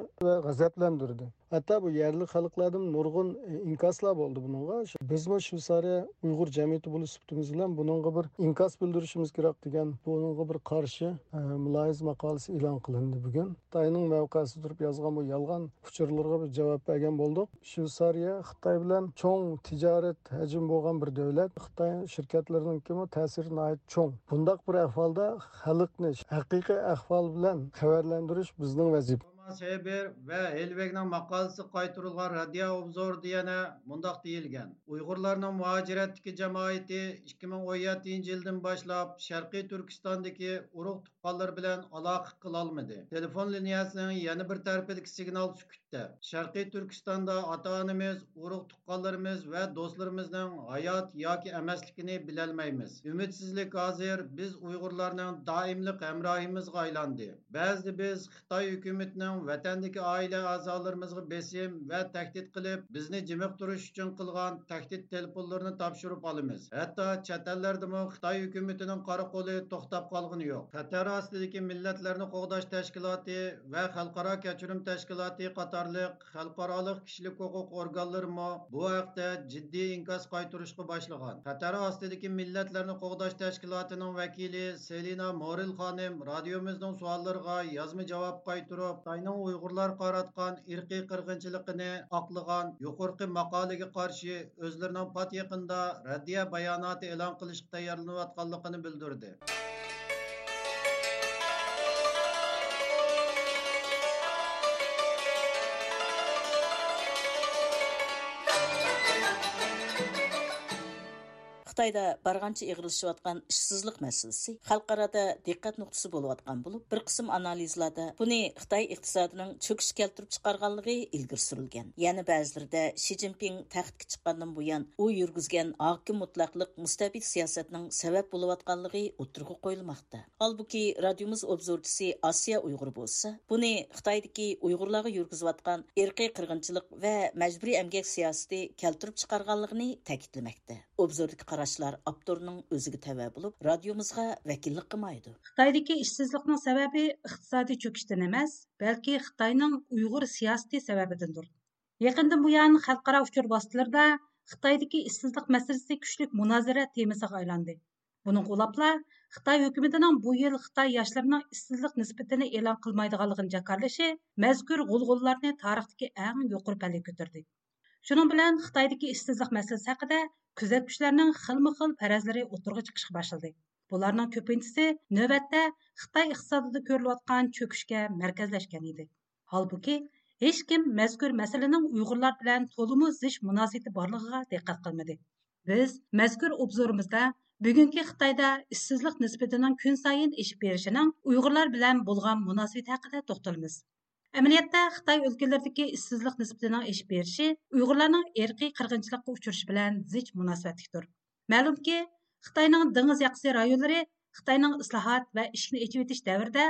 g'azablantirdi hatto bu yerlik xalqlardan nurg'un e, inkoslar bo'ldi bunga bizmi shvetsariya uyg'ur jamiyati bo'lish sifatimiz bilan bunga bir inkos bildirishimiz kerak degan bunga bir qarshi e, muloyiz maqolasi e'lon qilindi bugun. Xitoyning mavqasi turib yozgan bu yolg'on uchurlarga bir javob bergan bo'ldik shvetsariya xitoy bilan cho'ng tijorat hajmi bo'lgan bir davlat. Xitoy shirkatlarininki ta'siri cho'ng. Bundoq bir ahvolda xalqni haqiqiy ahvol bilan xabarlantirish bizning vazifamiz. Seber və Helvegning maqolasi qaytarilgan radio obzorda yana mundaq deyilgan. Uyg'urlarning muhojiratdagi jamoati 2017 yildan boshlab Sharqiy Turkistondagi urug' белән bilan кыла qila olmadi. Telefon liniyasining yana bir сигнал signal sukutda. Sharqiy Turkistonda ota-onamiz, urug' tuqqanlarimiz va do'stlarimizning hayot yoki emasligini bilolmaymiz. umidsizlik hozir biz Uyg'urlarning doimlik hamrohimizga aylandi. Ba'zida biz Xitoy hukumatining vatandagi oila a'zolarimizga besim va tahdid qilib bizni jimiq turish uchun qilgan tahdid telefonlarini topshirib olamiz hatto chet ellardami xitoy hukumatining qora qo'li to'xtab qolgani yo'q xatar ostidagi millatlarni qo'g'dash tashkiloti va xalqaro kechirim tashkiloti qatorliq xalqaroliq kishilik huquq organlarimi bu haqda jiddiy inkos qaytirishga boshlagan. Qatar ostidagi millatlarni qo'g'dash tashkilotining vakili selina moril xonim radiomizning savollariga yozma javob qaytirib xitoyning uyg'urlar qaratgan irqiy qirg'inchiligini oqlagan yuqorqi maqolaga qarshi o'zlarining pat yaqinda raddiya bayonoti e'lon qilishga tayyorlanayotganligini bildirdi. Xitayda barğancha ig'rilishayotgan ishsizlik masalasi xalqarada diqqat nuqtasi bo'layotgan bo'lib, bir qism analizlarda buni Xitoy iqtisodining cho'kish keltirib chiqarganligi ilgari surilgan. Yana ba'zilarda Shi Jinping taxtga chiqqandan buyon u yurgizgan hokim mutlaqlik mustabid siyosatning sabab bo'layotganligi o'tirg'i qo'yilmoqda. Osiyo Uyg'ur bo'lsa, buni Xitoydagi Uyg'urlarga yurgizayotgan irqiy qirg'inchilik va majburiy emgak siyosati keltirib chiqarganligini ta'kidlamoqda. قاراشلار авторның өзіге тәвә болып, радиомызга вәкиллек кылмайды. Хитайдагы эшсизлекнең сәбәбе икътисади чөкештән эмас, бәлки Хитаенның уйгыр сиясәте сәбәбедәндер. Якындан бу ян халыкара учур бастырда Хитайдагы эшсизлек мәсьәлесе муназара темасыга айланды. Буның кулапла Хитаи хөкүмәтенең бу ел Хитаи яшьләренең эшсизлек мәзкур. Shuning bilan Xitoydagi ishsizlik masalasi haqida kuzatuvchilarning xilma-xil farazlari o'tirg'a chiqishga boshladi. Bularning ko'pinchisi navbatda Xitoy iqtisodida ko'rilayotgan cho'kishga markazlashgan edi. Holbuki, hech kim mazkur masalaning Uyg'urlar bilan to'liq zich munosabati borligiga diqqat qilmadi. Biz mazkur obzorimizda bugungi Xitoyda ishsizlik nisbatining kun sayin oshib berishining Uyg'urlar bilan bo'lgan munosabati haqida to'xtalamiz. Әмәлиятта Xitoy o'lkalaridagi ishsizlik nisbatining oshib berishi Uyg'urlarning irqiy qirg'inchilikqa uchrashi bilan zich munosabatlikdir. Ma'lumki, Xitoyning dengiz yaqasi rayonlari Xitoyning islohot va ishni эчеп etish davrida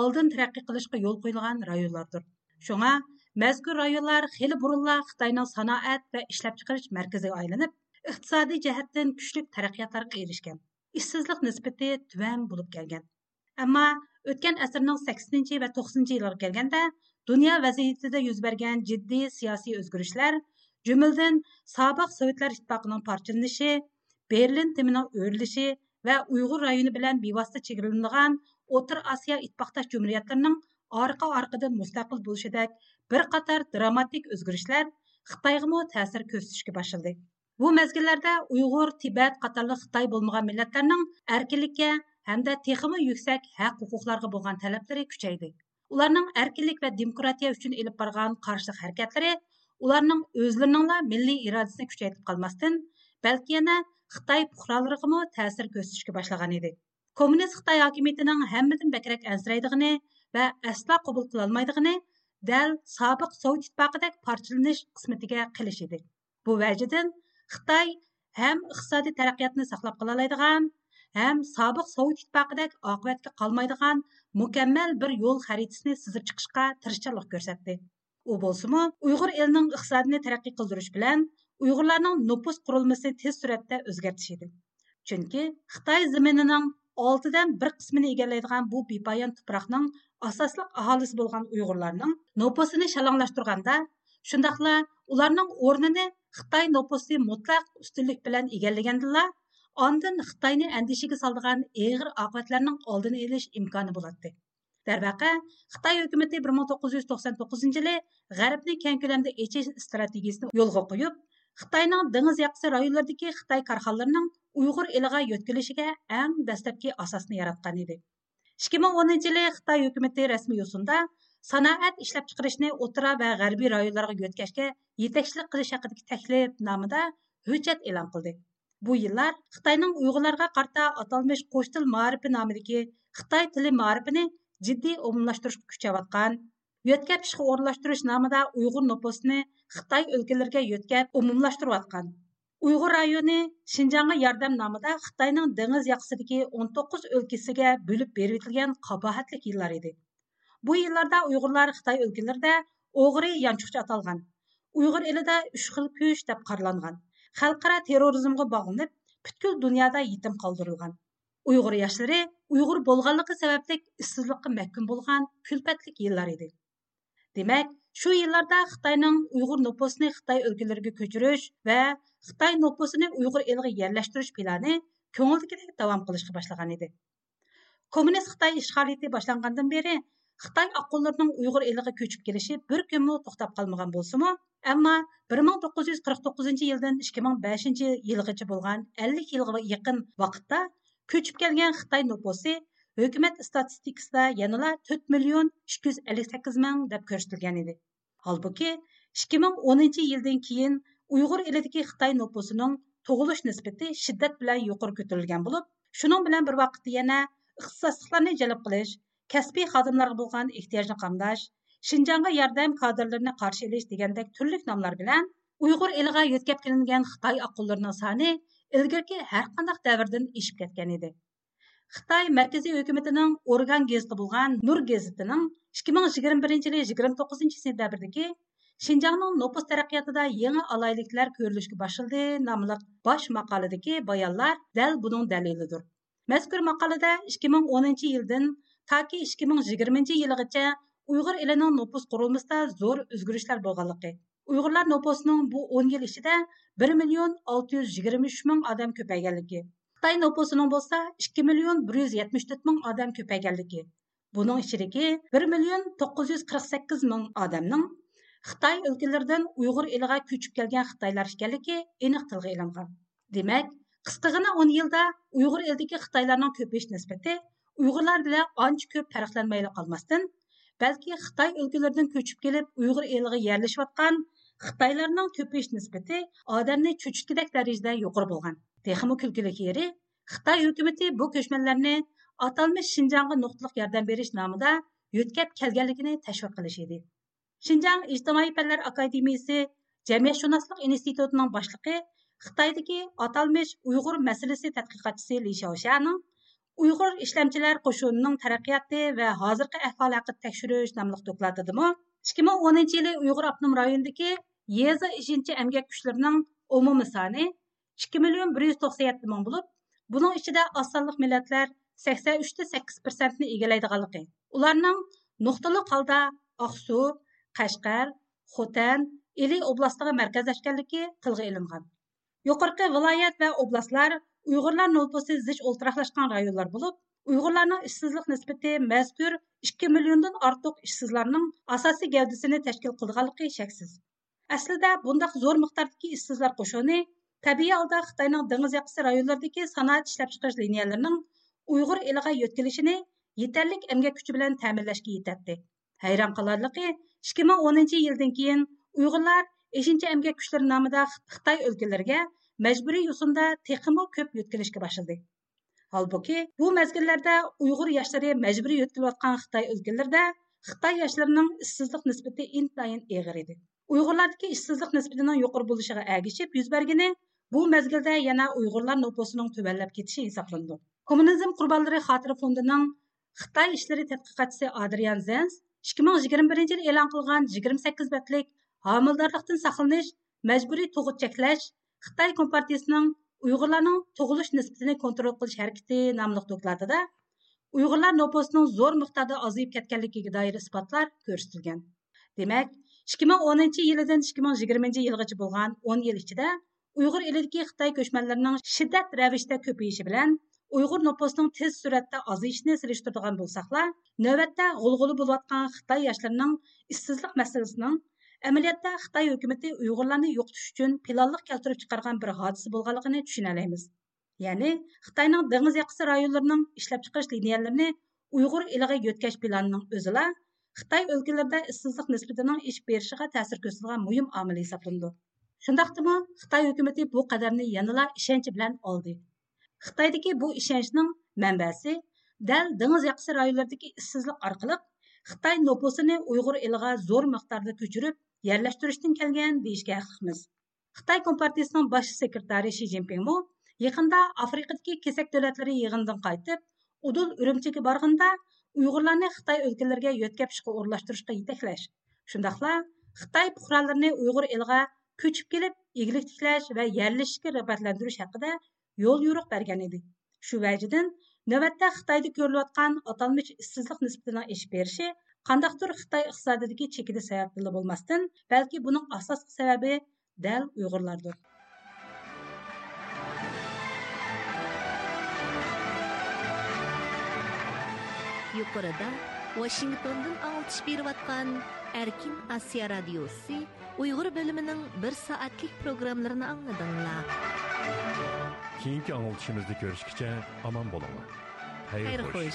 oldin тәрәккый qilishga yo'l куйылган rayonlardir. Shunga mazkur rayonlar хәле бурынла Xitoyning sanoat va ishlab chiqarish markaziga айланып, iqtisodiy jihatdan kuchli taraqqiyotlarga erishgan. Ishsizlik nisbati түбән булып kelgan. Ammo o'tgan asrning 80 va 90 yillarga kelganda dunyo vaziyatida yuz bergan jiddiy siyosiy o'zgarishlar jumladan sobiq sovetlar ittifoqining parchalanishi berlin timining o'rilishi va uyg'ur rayoni bilan bevosita chegaralanadigan o'tir osiyo ittifoqdosh jumriyatlarining orqa orqadan mustaqil bo'lishidek bir qator dramatik o'zgarishlar xitoygami ta'sir ko'rsatishga boshladi bu mezgillarda uyg'ur tibat qatorli xitoy bo'lmagan millatlarning erkinlikka hamda texmi yuksak haq huquqlarga bo'lgan talablari kuchaydi ularning erkinlik va demokratiya uchun ilib borgan qarshilik harakatlari ularning o'zlariningla milliy irodasini kuchaytirib qolmasdan balki yana xitoy puhralariga ta'sir ko'rsatishga boshlagan edi kommunist xitoy hokimiyatining hammadan bakrak ansiraydig'ini va aslo qabul qilolmaydig'ini dal sobiq sovet ittifoqidek parchalanish qismatiga qilish edi bu vajidan xitoy ham iqtisodiy taraqqiyotni saqlab qola ham sobiq sovet ittifoqidek oqibatga qolmaydigan mukammal bir yo'l xaritasini sizib chiqishga tirishchanlik ko'rsatdi u bo'lsimi uyg'ur elining iqtisodini taraqqiy qildirish bilan uyg'urlarning nupus qurilmasini tez suratda o'zgartish edi chunki xitoy zaminining oltidan bir qismini egallaydigan bu bepoyon tuproqning asosli aholisi bo'lgan uyg'urlarning nupusini shalonglashtirganda shundoqla ularning o'rnini xitoy nupusi mutlaq ustunlik bilan egallagandila Ondan Xitoyni andishiga soldigan og'ir oqibatlarning oldini olish imkoni bo'ladi. Darvaqa, Xitoy hukumatı 1999 yili G'arbni keng ko'lamda echish strategiyasini yo'lga qo'yib, Xitoyning dengiz yaqasi rayonlaridagi Xitoy korxonalarining Uyg'ur eliga yo'tkilishiga eng dastlabki asosni yaratgan edi. 2010 yili Xitoy hukumatı rasmiy yo'sinda sanoat ishlab chiqarishni o'rta va g'arbiy rayonlarga yo'tkashga yetakchilik qilish haqidagi taklif nomida hujjat e'lon qildi bu yillar xitoyning uyg'urlarga qarta atalmış qo'sh til ma'rifi nomidagi xitoy tili ma'rifini jiddiy umumlashtirishga kuchayotgan yo'tkab ishga o'rinlashtirish nomida uyg'ur nopusini xitoy o'lkalariga yo'tkab umumlashtirayotgan uyg'ur rayoni shinjonga yordam nomida xitoyning dengiz yoqasidagi 19 o'lkasiga bo'lib berilgan qabohatli yillar edi Bu yillarda Uyg'urlar Xitoy o'lkalarida o'g'ri yanchuqcha atalgan. Uyg'ur elida 3 xil kuch deb qaralangan. Xalqaro terrorizmga bog'lanib, butkul dunyoda yetim qoldirilgan. Uyg'ur yoshlari Uyg'ur bo'lganligi sababli ishsizlikqa mahkum bo'lgan kulpatlik yillar edi. Demak, shu yillarda Xitoyning Uyg'ur nopusini Xitoy o'lkalariga ko'chirish va Xitoy nopusini Uyg'ur eliga yerlashtirish plani ko'ngildagidek davom qilishga boshlagan edi. Kommunist Xitoy ishg'oliyati boshlangandan beri xitoy oqqullarning uyg'ur eliga ko'chib kelishi bir kunmi to'xtab qolmagan bo'lsimi ammo bir ming to'qqiz yuz qirq to'qqizinchi yildan ikki ming beshinchi yilgacha bo'lgan ellik yilga yaqin vaqtda ko'chib kelgan xitoy nupusi hukumat statistikasida yanala to'rt million ikki yuz ellik sakkiz ming deb ko'rsatilgan edi. Holbuki ikki ming o'ninchi yildan keyin uyg'ur elidagi xitoy nupusining tug'ilish nisbati shiddat bilan yuqori ko'tarilgan bo'lib shuning bilan bir vaqtda yana ixtisosliklarni jalb qilish kəsbi xadimlərə болған ихтияҗны қамдаш, Шинҗанга ярдәм кадрларына каршы элеш дигәндәк төрлек намлар белән Уйгыр илгә йөткәп килгән Хытай акылларының саны илгәрке һәр кандай дәвердән ишеп кеткән иде. Хытай мәркәзи хөкүмәтенең орган гезиты булган Нур гезитының 2021 ел 29 сентябрьдәге Шинҗаңның нопус тәрәккыятында яңа алайлыклар күрелешкә башылды намылық баш мақаладагы баянлар дәл буның дәлиледер. Мәзкур мақалада 2010 елдан mazkur maqolada ikki ming o'ninchi yildan toki ikki ming yigirmanchi yilgacha uyg'ur elining nopus qurilmasida zo'r o'zgarishlar bo'lganligi. Uyg'urlar nopusining bu o'n yil ichida bir million olti yuz yigirma uch ming odam ko'payganligi. Xitoy nopusining bo'lsa ikki million bir yuz yetmish to'rt ming odam ko'payganligi. Buning ichidagi bir million to'qqiz yuz qirq sakkiz ming odamning xitoy o'lkalaridan uyg'ur eliga ko'chib kelgan xitoylar ekanligi aniq tilga ilingan. Demak qisqagina o'n yilda uyg'ur elidagi xitoylarning ko'payish nisbati uyg'urlar bilan ancha ko'p farqlanmayli qolmasdan balki xitoy o'lkalaridan ko'chib kelib uyg'ur eliga yerlashayotgan xitoylarning ko'payish nisbati odamni cho'chitgidek darajada yuqori bo'lgan. Texmi kulkilik yeri xitoy hukumati bu ko'chmanlarni atalmish shinjongga nuqtaliq yordam berish nomida yo'tkab kelganligini tashviq qilish edi. Shinjong ijtimoiy fanlar akademiyasi jamiyatshunoslik institutining boshlig'i xitoydagi atalmish uyg'ur masalasi tadqiqotchisi li shaoshaning uyg'ur ishlamchilar qo'shunining taraqqiyoti va hozirgi ahvoli haqida tekshirish nomli dokladidimi ikki ming o'ninchi yili uyg'ur abnum rayonidagi yeza ishinchi emgak kuchlarining umumiy soni ikki million bir yuz to'qson yetti ming bo'lib buning ichida osonliq millatlar sakson uchda sakkiz persentni egallaydiganligi ularning nuqtali holda oqsu qashqar xotan ili oblastiga markazlashganligi tilga ilingan. Yuqorqi viloyat va oblastlar uyg'urlar nopasi zich o'ltiraqlashgan rayonlar bo'lib uyg'urlarning ishsizlik nisbati mazkur ikki milliondan ortiq ishsizlarning asosiy gavdasini tashkil qilganligi shaksiz aslida bundaq zo'r miqdordagi ishsizlar qo'shuni tabiiy holda xitoyning dengiz yoqasi rayonlaridagi sanoat ishlab chiqarish liniyalarining uyg'ur eliga yo'tkilishini yetarlik emgak kuchi bilan ta'minlashga yetadi hayron qolarligi ikki ming o'ninchi yildan keyin uyg'urlar eshinchi emgak kuchlari nomida xitoy o'lkalariga majburiy yo'sinda texmi ko'p yo'tkilishga boshladi holbuki bu mezgillarda uyg'ur yoshlari majburiy yo'tkilayotgan xitoy o'lkalarida xitoy yoshlarining ishsizlik nisbati intayin eg'ir edi uyg'urlardagi ishsizlik nisbatining yuqori bo'lishiga agishib yuz bergani bu mezgilda yana uyg'urlar nupusining tuvanlab ketishi hisoblandi kommunizm qurbonlari xotira fondining xitoy ishlari tadqiqotchisi adrian yigirma birinchi yil e'lon qilgan yigirma sakkiz betlik homildorlikdan majburiy tug'ut xitoy kompartiyasining uyg'urlarning tug'ilish nisbatini kontrol qilish harakati nomli dokladida uyg'urlar noposining zo'r miqdorda ozayib ketganligiga doir isbotlar ko'rsatilgan. Demak ikki ming o'ninchi yilidan ikki ming yigirmanchi yilgacha bo'lgan o'n yil ichida uyg'ur elidagi xitoy ko'chmanlarining shiddat ravishda ko'payishi bilan uyg'ur noposining tez suratda ozayishini surishtirgan bo'lsaqlar navbatda g'ulg'uli bo'layotgan xitoy yoshlarining ishsizlik masalasining amaliyotda xitoy уйгырларны юктыш өчен uchun planliq keltirib chiqargan bir hodisa bo'lganligini алабыз. ya'ni xitoyning dengiz якысы rayonlarining ishlab chiqarish liniyalarini uyg'ur eliga йөткәч планының o'zila Xitoy o'lkalarida ishsizlik nisbatining oshib berishiga ta'sir ko'rsatgan muhim omil hisoblanadi. Shundaqdimi, Xitoy хөкүмәте bu кадәрне яныла ishonch bilan oldi. Xitoydagi bu ishonchning manbasi дәл dengiz якысы rayonlaridagi ishsizlik orqali Xitoy nopusini Uyg'ur eliga zo'r miqdorda ko'chirib, yerlashtirishdan kelgan deyishga haqlimiz. Xitoy Kompartiyasining bosh sekretari Shi Jinpingmo yaqinda Afrikadagi kesak davlatlari yig'inidan qaytib, Udul Urumchiga borganda Uyg'urlarni Xitoy o'lkalariga yo'tkapishga o'rlashtirishga yetaklash, shundaqla Xitoy fuqarolarini Uyg'ur eliga ko'chib kelib, eglik tiklash va yerlashishga rag'batlantirish haqida yo'l yo'riq bergan edi. Shu vajidan navbatda Xitoyda ko'rilayotgan atalmish ishsizlik nisbatining oshib berishi Қандақтыр Қытай иқтисадыдагы чекиди сәбәпле булмастан, бәлки буның асаслы сәбәбе дәл уйгырлардыр. Yuqorida Washingtondan ağıltış berib Erkin Asiya Radiosi Uyğur bölümünün 1 saatlik proqramlarını anladınlar. Keyinki anıltışımızda görüşkice aman bolama. Hayır, Hayır hoş.